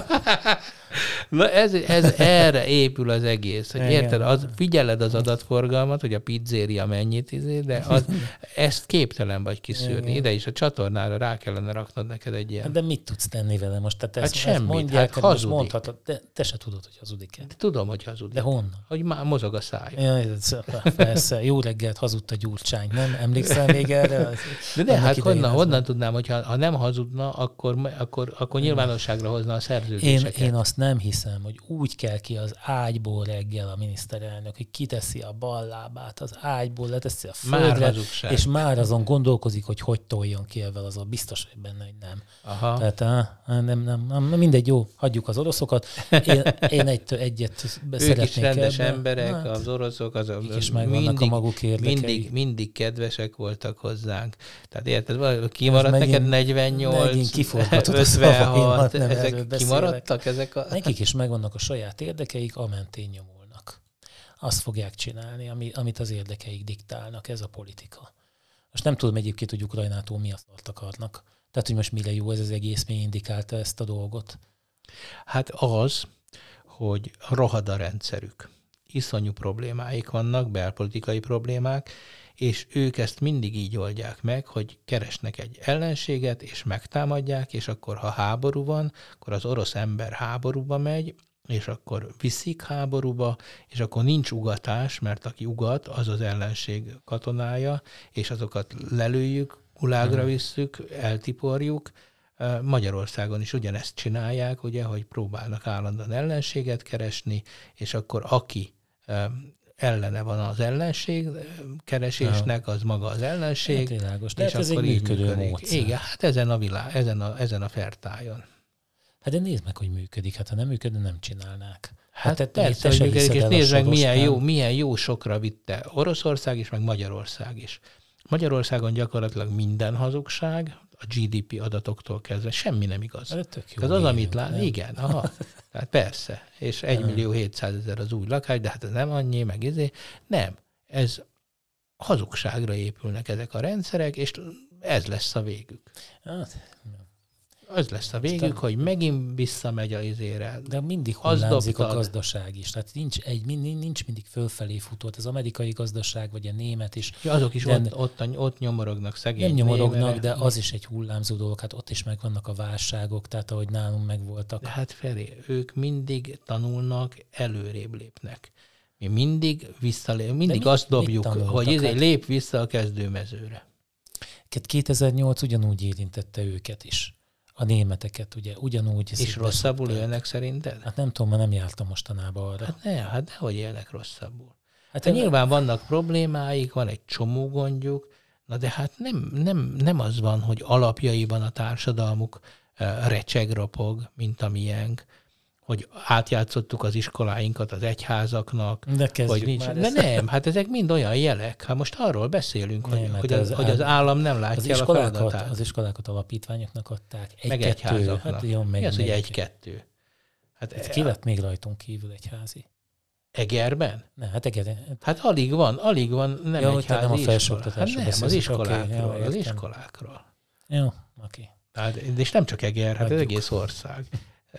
Na ez, ez erre épül az egész. Hogy Igen. érted, az, figyeled az adatforgalmat, hogy a pizzéria mennyit izé, de az, [laughs] ezt képtelen vagy kiszűrni. Igen. Ide is a csatornára rá kellene raknod neked egy ilyen. Hát De mit tudsz tenni vele most? Tehát Hát ezt, ezt semmit, mondják, hát hát hazudik. mondhatod, de te se tudod, hogy hazudik-e. Tudom, hogy hazudik. De honnan? Hogy már mozog a száj. Ja, ez- persze, jó reggelt hazudta Gyurcsány, nem? Emlékszel még erre? [laughs] De, de hát honnan, honnan tudnám, hogyha ha nem hazudna, akkor, akkor, akkor nyilvánosságra hozna a Én, szerződéseket. én azt nem hiszem, hogy úgy kell ki az ágyból reggel a miniszterelnök, hogy kiteszi a bal lábát az ágyból, leteszi a Már földre, hazugság. és már azon gondolkozik, hogy hogy toljon ki ebben, azon biztos, hogy benne, hogy nem. Aha. Tehát á, nem, nem, nem, mindegy, jó, hagyjuk az oroszokat. Én, én egy, egyet ők szeretnék is rendes ebben. emberek, Hát, az oroszok, az, ők is megvannak a maguk érdekei. mindig, mindig kedvesek voltak hozzánk. Tehát érted, valami kimaradt neked 48, megint kiforgatod a szavaimat, nem erről ezek beszélek. kimaradtak ezek a... Nekik is megvannak a saját érdekeik, amentén nyomulnak. Azt fogják csinálni, ami, amit az érdekeik diktálnak, ez a politika. Most nem tudom egyébként, hogy Ukrajnától mi azt akarnak. Tehát, hogy most mire jó ez az egész, mi indikálta ezt a dolgot. Hát az, hogy rohad a rendszerük. Iszonyú problémáik vannak, belpolitikai problémák, és ők ezt mindig így oldják meg, hogy keresnek egy ellenséget, és megtámadják, és akkor, ha háború van, akkor az orosz ember háborúba megy, és akkor viszik háborúba, és akkor nincs ugatás, mert aki ugat, az az ellenség katonája, és azokat lelőjük, gulágra visszük, eltiporjuk, Magyarországon is ugyanezt csinálják, ugye, hogy próbálnak állandóan ellenséget keresni, és akkor aki ellene van az ellenség keresésnek, az maga az ellenség. Hát világos, és hát ez egy akkor így működő működik. módszer. Igen, hát ezen a világ, ezen a, ezen a fertájon. Hát de nézd meg, hogy működik. Hát ha nem működne, nem csinálnák. Hát, te- hát persze, te hogy működik, és nézd meg, milyen jó, milyen jó sokra vitte Oroszország is, meg Magyarország is. Magyarországon gyakorlatilag minden hazugság, a GDP adatoktól kezdve, semmi nem igaz. Hát tök jó Ez az, amit lát, nem? igen, aha. Tehát persze, és 1 millió 700 ezer az új lakás, de hát ez nem annyi, meg izé. Nem, ez hazugságra épülnek ezek a rendszerek, és ez lesz a végük. Hát, Az lesz a végük, hogy megint visszamegy a izére. De mindig hullámzik a gazdaság is. Tehát nincs, egy, nincs mindig fölfelé futott. Az amerikai gazdaság, vagy a német is. Ja, azok is De- ott, ott, ott nyomorognak szegény Nem nyomorognak, némerek. de az is egy hullámzó dolog. Hát ott is megvannak a válságok, tehát ahogy nálunk megvoltak. De hát Feri, ők mindig tanulnak, előrébb lépnek. Mi mindig visszalép, mindig mit- azt dobjuk, hogy izé, Hát- lép vissza a kezdőmezőre. Hát 2008 ugyanúgy érintette őket is. A németeket ugye ugyanúgy. És rosszabbul szokták. élnek szerinted? Hát nem tudom, mert nem jártam mostanában arra. Hát ne, hát nehogy élnek rosszabbul. Hát Hát nyilván vannak problémáik, van egy csomó gondjuk, na de hát nem, nem, nem az van, hogy alapjaiban a társadalmuk recseg ropog, mint a miénk, hogy átjátszottuk az iskoláinkat az egyházaknak, De hogy nincs. De ezt. nem, hát ezek mind olyan jelek. Hát most arról beszélünk, hogy, Nem, hát hogy, az, az hogy az ál- állam nem Az látja el a iskolákat, feladatát. az iskolákat alapítványoknak adták. Egy, meg kettő, egyházaknak. Hát jó, meg, Mi az, hogy egy-kettő? Hát, Hát ki lett még rajtunk kívül egy házi? Egerben? Ne, hát igen. Hát alig van, alig van nem Ja, egy hogy te nem a iskola. Hát felsőoktatásról nem, az iskolákról, Oké, jó, az iskolákról. Jó, oké. Tehát, és nem csak Eger, hát az egész ország.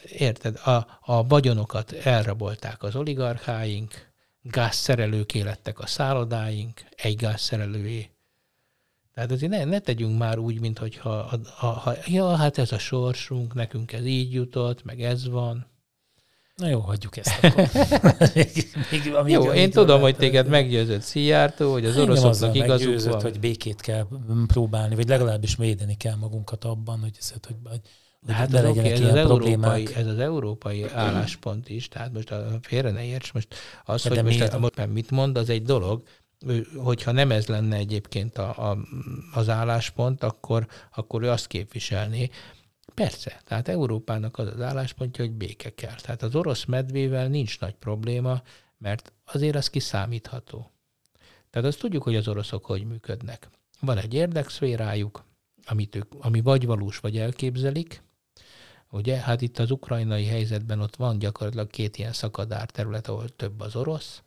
Érted? A, a vagyonokat elrabolták az oligarcháink, gázszerelőké lettek a szállodáink, egy gázszerelőé. Tehát azért ne, ne tegyünk már úgy, mint hogyha a, a, ha, ja, hát ez a sorsunk, nekünk ez így jutott, meg ez van. Na jó, hagyjuk ezt [laughs] akkor. még, még, amíg, Jó, én tudom, lehet, hogy téged meggyőzött Szijjártó, hogy az oroszoknak igazuk meggyőzött, van. hogy békét kell próbálni, vagy legalábbis védeni kell magunkat abban, hogy, ez, hogy, hogy, hogy Hát ez, okay, ez, az európai, ez az európai álláspont is, tehát most a, félre ne érts, most az, De hogy most, a, most mit mond, az egy dolog, hogyha nem ez lenne egyébként a, a, az álláspont, akkor, akkor ő azt képviselné. Persze, tehát Európának az az álláspontja, hogy béke kell. Tehát az orosz medvével nincs nagy probléma, mert azért az kiszámítható. Tehát azt tudjuk, hogy az oroszok hogy működnek. Van egy érdekszférájuk, amit ők, ami vagy valós, vagy elképzelik, Ugye, hát itt az ukrajnai helyzetben ott van gyakorlatilag két ilyen szakadár terület, ahol több az orosz,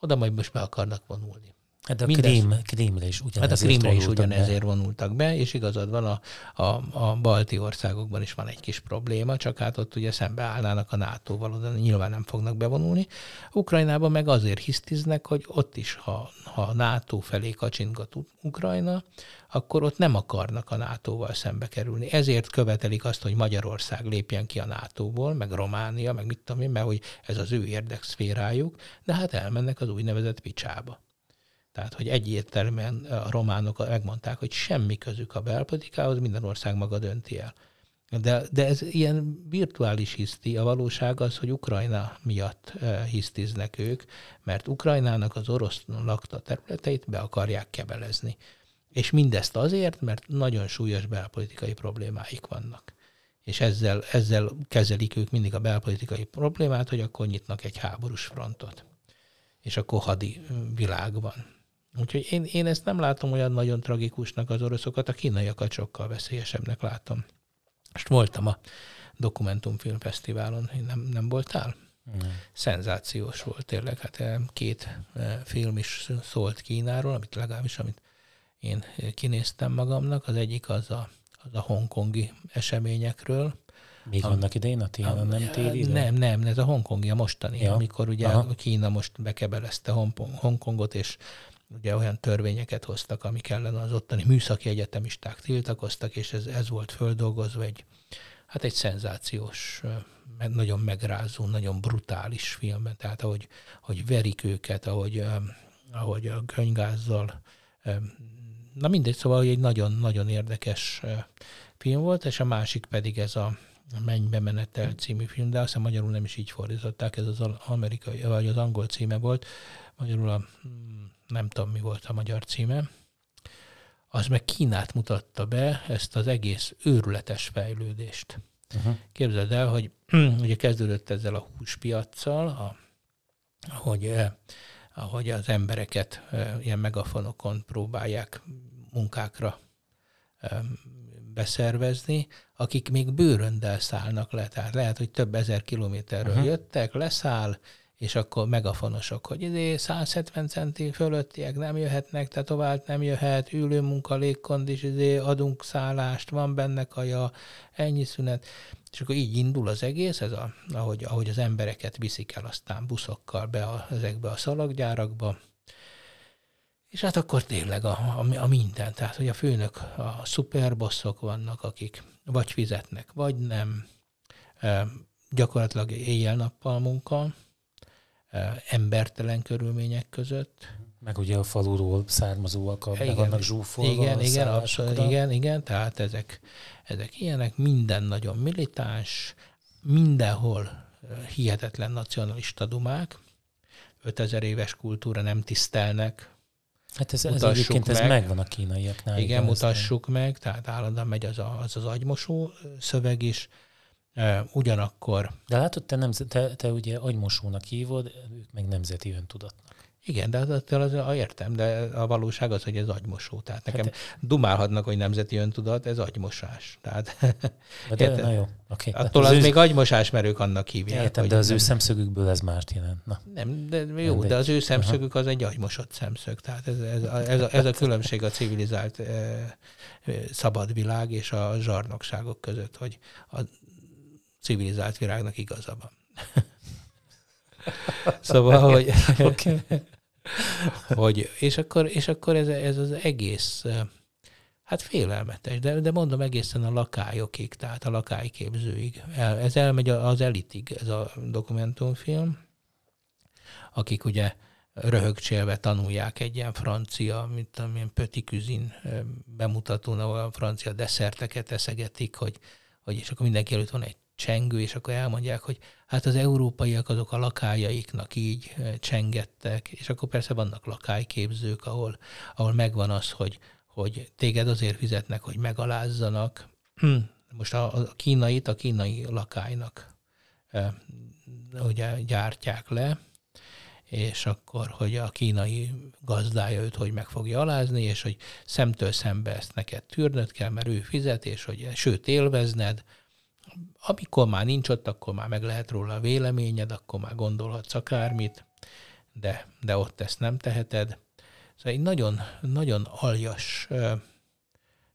oda majd most be akarnak vonulni. Hát a mindez- Krím, Krímre is Hát a ugyanezért Krímre is vonultak be. ugyanezért vonultak be, és igazad van, a, a, a balti országokban is van egy kis probléma, csak hát ott ugye szembeállnának a NATO-val, oda nyilván nem fognak bevonulni. Ukrajnában meg azért hisztiznek, hogy ott is, ha, ha NATO felé kacsingat U- Ukrajna, akkor ott nem akarnak a NATO-val szembe kerülni. Ezért követelik azt, hogy Magyarország lépjen ki a NATO-ból, meg Románia, meg mit tudom én, mert hogy ez az ő érdekszférájuk, de hát elmennek az úgynevezett picsába. Tehát, hogy egyértelműen a románok megmondták, hogy semmi közük a belpolitikához, minden ország maga dönti el. De, de ez ilyen virtuális hiszti, a valóság az, hogy Ukrajna miatt eh, hisztiznek ők, mert Ukrajnának az orosz lakta területeit be akarják kebelezni. És mindezt azért, mert nagyon súlyos belpolitikai problémáik vannak. És ezzel, ezzel kezelik ők mindig a belpolitikai problémát, hogy akkor nyitnak egy háborús frontot. És akkor hadi világ van. Úgyhogy én, én ezt nem látom olyan nagyon tragikusnak az oroszokat, a kínaiakat sokkal veszélyesebbnek látom. Most voltam a Dokumentumfilmfesztiválon, nem, nem voltál? Nem. Szenzációs volt tényleg, hát eh, két eh, film is szólt Kínáról, amit legalábbis, amit én kinéztem magamnak. Az egyik az a, az a hongkongi eseményekről, Még annak idején a télen nem téli? nem, nem, ez a hongkongi, a mostani, Ja. amikor ugye Aha. Kína most bekebelezte Hongkong- Hongkongot, és ugye olyan törvényeket hoztak, amik ellen az ottani műszaki egyetemisták tiltakoztak, és ez, ez volt földolgozva egy, hát egy szenzációs, nagyon megrázó, nagyon brutális filmben, tehát ahogy, ahogy verik őket, ahogy, ahogy a könygázzal, na mindegy, szóval hogy egy nagyon-nagyon érdekes film volt, és a másik pedig ez a a Mennybe menetel című film, de azt hiszem magyarul nem is így fordították, ez az amerikai, vagy az angol címe volt, magyarul a, hmm, nem tudom mi volt a magyar címe, az meg Kínát mutatta be, ezt az egész őrületes fejlődést. Uh-huh. Képzeld el, hogy [clears throat] ugye kezdődött ezzel a húspiacsal, a, ahogy, eh, ahogy az embereket ilyen megafonokon próbálják munkákra beszervezni, akik még bőröndel szállnak le. Tehát lehet, hogy több ezer kilométerről uh-huh. jöttek, leszáll, és akkor megafonosok, hogy izé 170 centi fölöttiek nem jöhetnek, tetovált nem jöhet, ülő munka, légkondis, izé adunk szállást, van benne kaja, ennyi szünet. És akkor így indul az egész, ez a, ahogy, ahogy az embereket viszik el aztán buszokkal be a, ezekbe a szalaggyárakba, és hát akkor tényleg a, a, a minden, tehát hogy a főnök, a szuperbosszok vannak, akik vagy fizetnek, vagy nem, e, gyakorlatilag éjjel-nappal munka, embertelen körülmények között. Meg ugye a faluról származóak, a, meg vannak zsúfolva igen, igen, abszolút, igen, igen, tehát ezek, ezek ilyenek, minden nagyon militáns, mindenhol hihetetlen nacionalista dumák, 5000 éves kultúra nem tisztelnek, Hát ez, ez Mutassuk egyébként ez meg. megvan a kínaiaknál. Igen, ez- mutassuk meg, tehát állandóan megy az a, az, az agymosó szöveg is. Ugyanakkor, De látod, te, nemzet, te, te ugye agymosónak hívod, ők meg nemzeti öntudatnak. igen, de az, az, az, értem, de a valóság az, hogy ez agymosó. Tehát nekem Hát- dumálhatnak, hogy nemzeti öntudat, ez agymosás. Tehát De, Érted? na jó, oké. attól Hát az ő- még agymosás, mert ők annak hívják. Értem, de az nem- ő szemszögükből ez mást jelent. Na, Nem, de jó, Mindegy. de az ő szemszögük az egy agymosott szemszög. Tehát ez, ez, a- ez, a, ez a különbség a civilizált e, e, szabad világ és a zsarnokságok között, hogy a civilizált világnak igaza van. [laughs] szóval, hogy, hogy és akkor, és akkor ez, ez az egész, hát félelmetes, de, de mondom egészen a lakályokig, tehát a lakályképzőig. El, ez elmegy az elitig, ez a dokumentumfilm akik ugye röhögcsélve tanulják egy ilyen francia, mint tudom, ilyen Petit Cuisine bemutatón, ahol a francia desszerteket eszegetik, hogy, hogy és akkor mindenki előtt van egy csengő, és akkor elmondják, hogy hát az európaiak azok a lakájaiknak így ö, csengettek, és akkor persze vannak lakályképzők, ahol, ahol megvan az, hogy, hogy téged azért fizetnek, hogy megalázzanak. [clears throat] Most a, a kínait a kínai lakálynak ö, ugye gyártják le, és akkor, hogy a kínai gazdája őt hogy meg fogja alázni, és hogy szemtől szembe ezt neked tűrnöd kell, mert ő fizet, és hogy sőt élvezned. Amikor már nincs ott, akkor már meg lehet róla a véleményed, akkor már gondolhatsz akármit, de, de ott ezt nem teheted. Szóval egy nagyon, nagyon aljas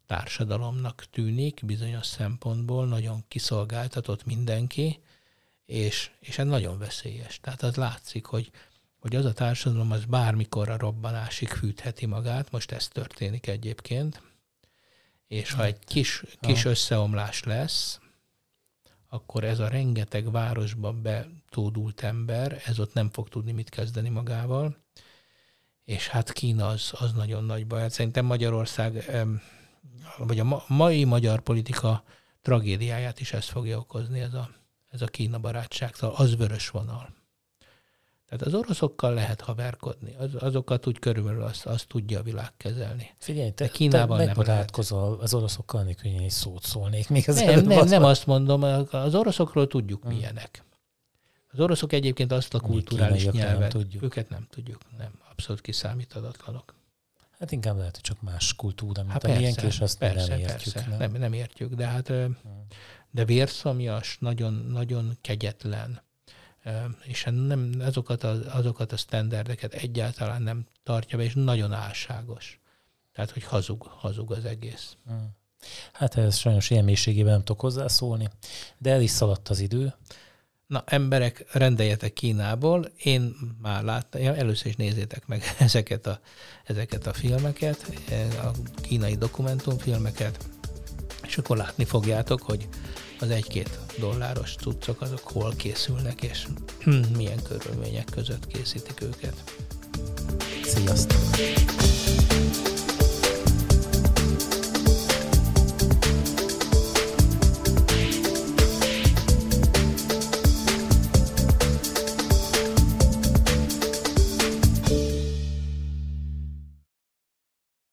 társadalomnak tűnik bizonyos szempontból, nagyon kiszolgáltatott mindenki, és, és ez nagyon veszélyes. Tehát az látszik, hogy, hogy az a társadalom az bármikor a robbanásig fűtheti magát, most ez történik egyébként, és ha egy kis, kis összeomlás lesz, akkor ez a rengeteg városba betódult ember, ez ott nem fog tudni mit kezdeni magával, és hát Kína az, az nagyon nagy baj. Hát szerintem Magyarország, vagy a ma- mai magyar politika tragédiáját is ez fogja okozni, ez a, ez a Kína barátságtal, az vörös vonal. Tehát az oroszokkal lehet haverkodni, az, azokat úgy körülbelül azt, azt tudja a világ kezelni. figyelj, te, De Kínában te nem megbarátkozol az oroszokkal, nélkül én egy szót szólnék. Még az Nem, nem, nem azt mondom, az oroszokról tudjuk Hmm. milyenek. Az oroszok egyébként azt a kulturális kínaiak nem nyelvet, tudjuk. őket nem tudjuk, nem, abszolút kiszámíthatatlanok. Hát inkább lehet, hogy csak más kultúra, mint Hát a miénk, és azt persze, nem értjük. persze. nem? Nem, nem értjük, de hát ö, de vérszomjas, nagyon, nagyon kegyetlen, és hát nem, azokat, a, azokat a standardeket egyáltalán nem tartja be, és nagyon álságos. Tehát, hogy hazug, hazug az egész. Hát ez sajnos ilyen mélységében nem tudok hozzászólni, de el is szaladt az idő. Na, emberek, rendeljetek Kínából. Én már láttam, ja, először is nézzétek meg [laughs] ezeket a, ezeket a filmeket, eh, a kínai dokumentumfilmeket, és akkor látni fogjátok, hogy az egy-két dolláros cuccok azok hol készülnek, és [clears throat] milyen körülmények között készítik őket. Sziasztok!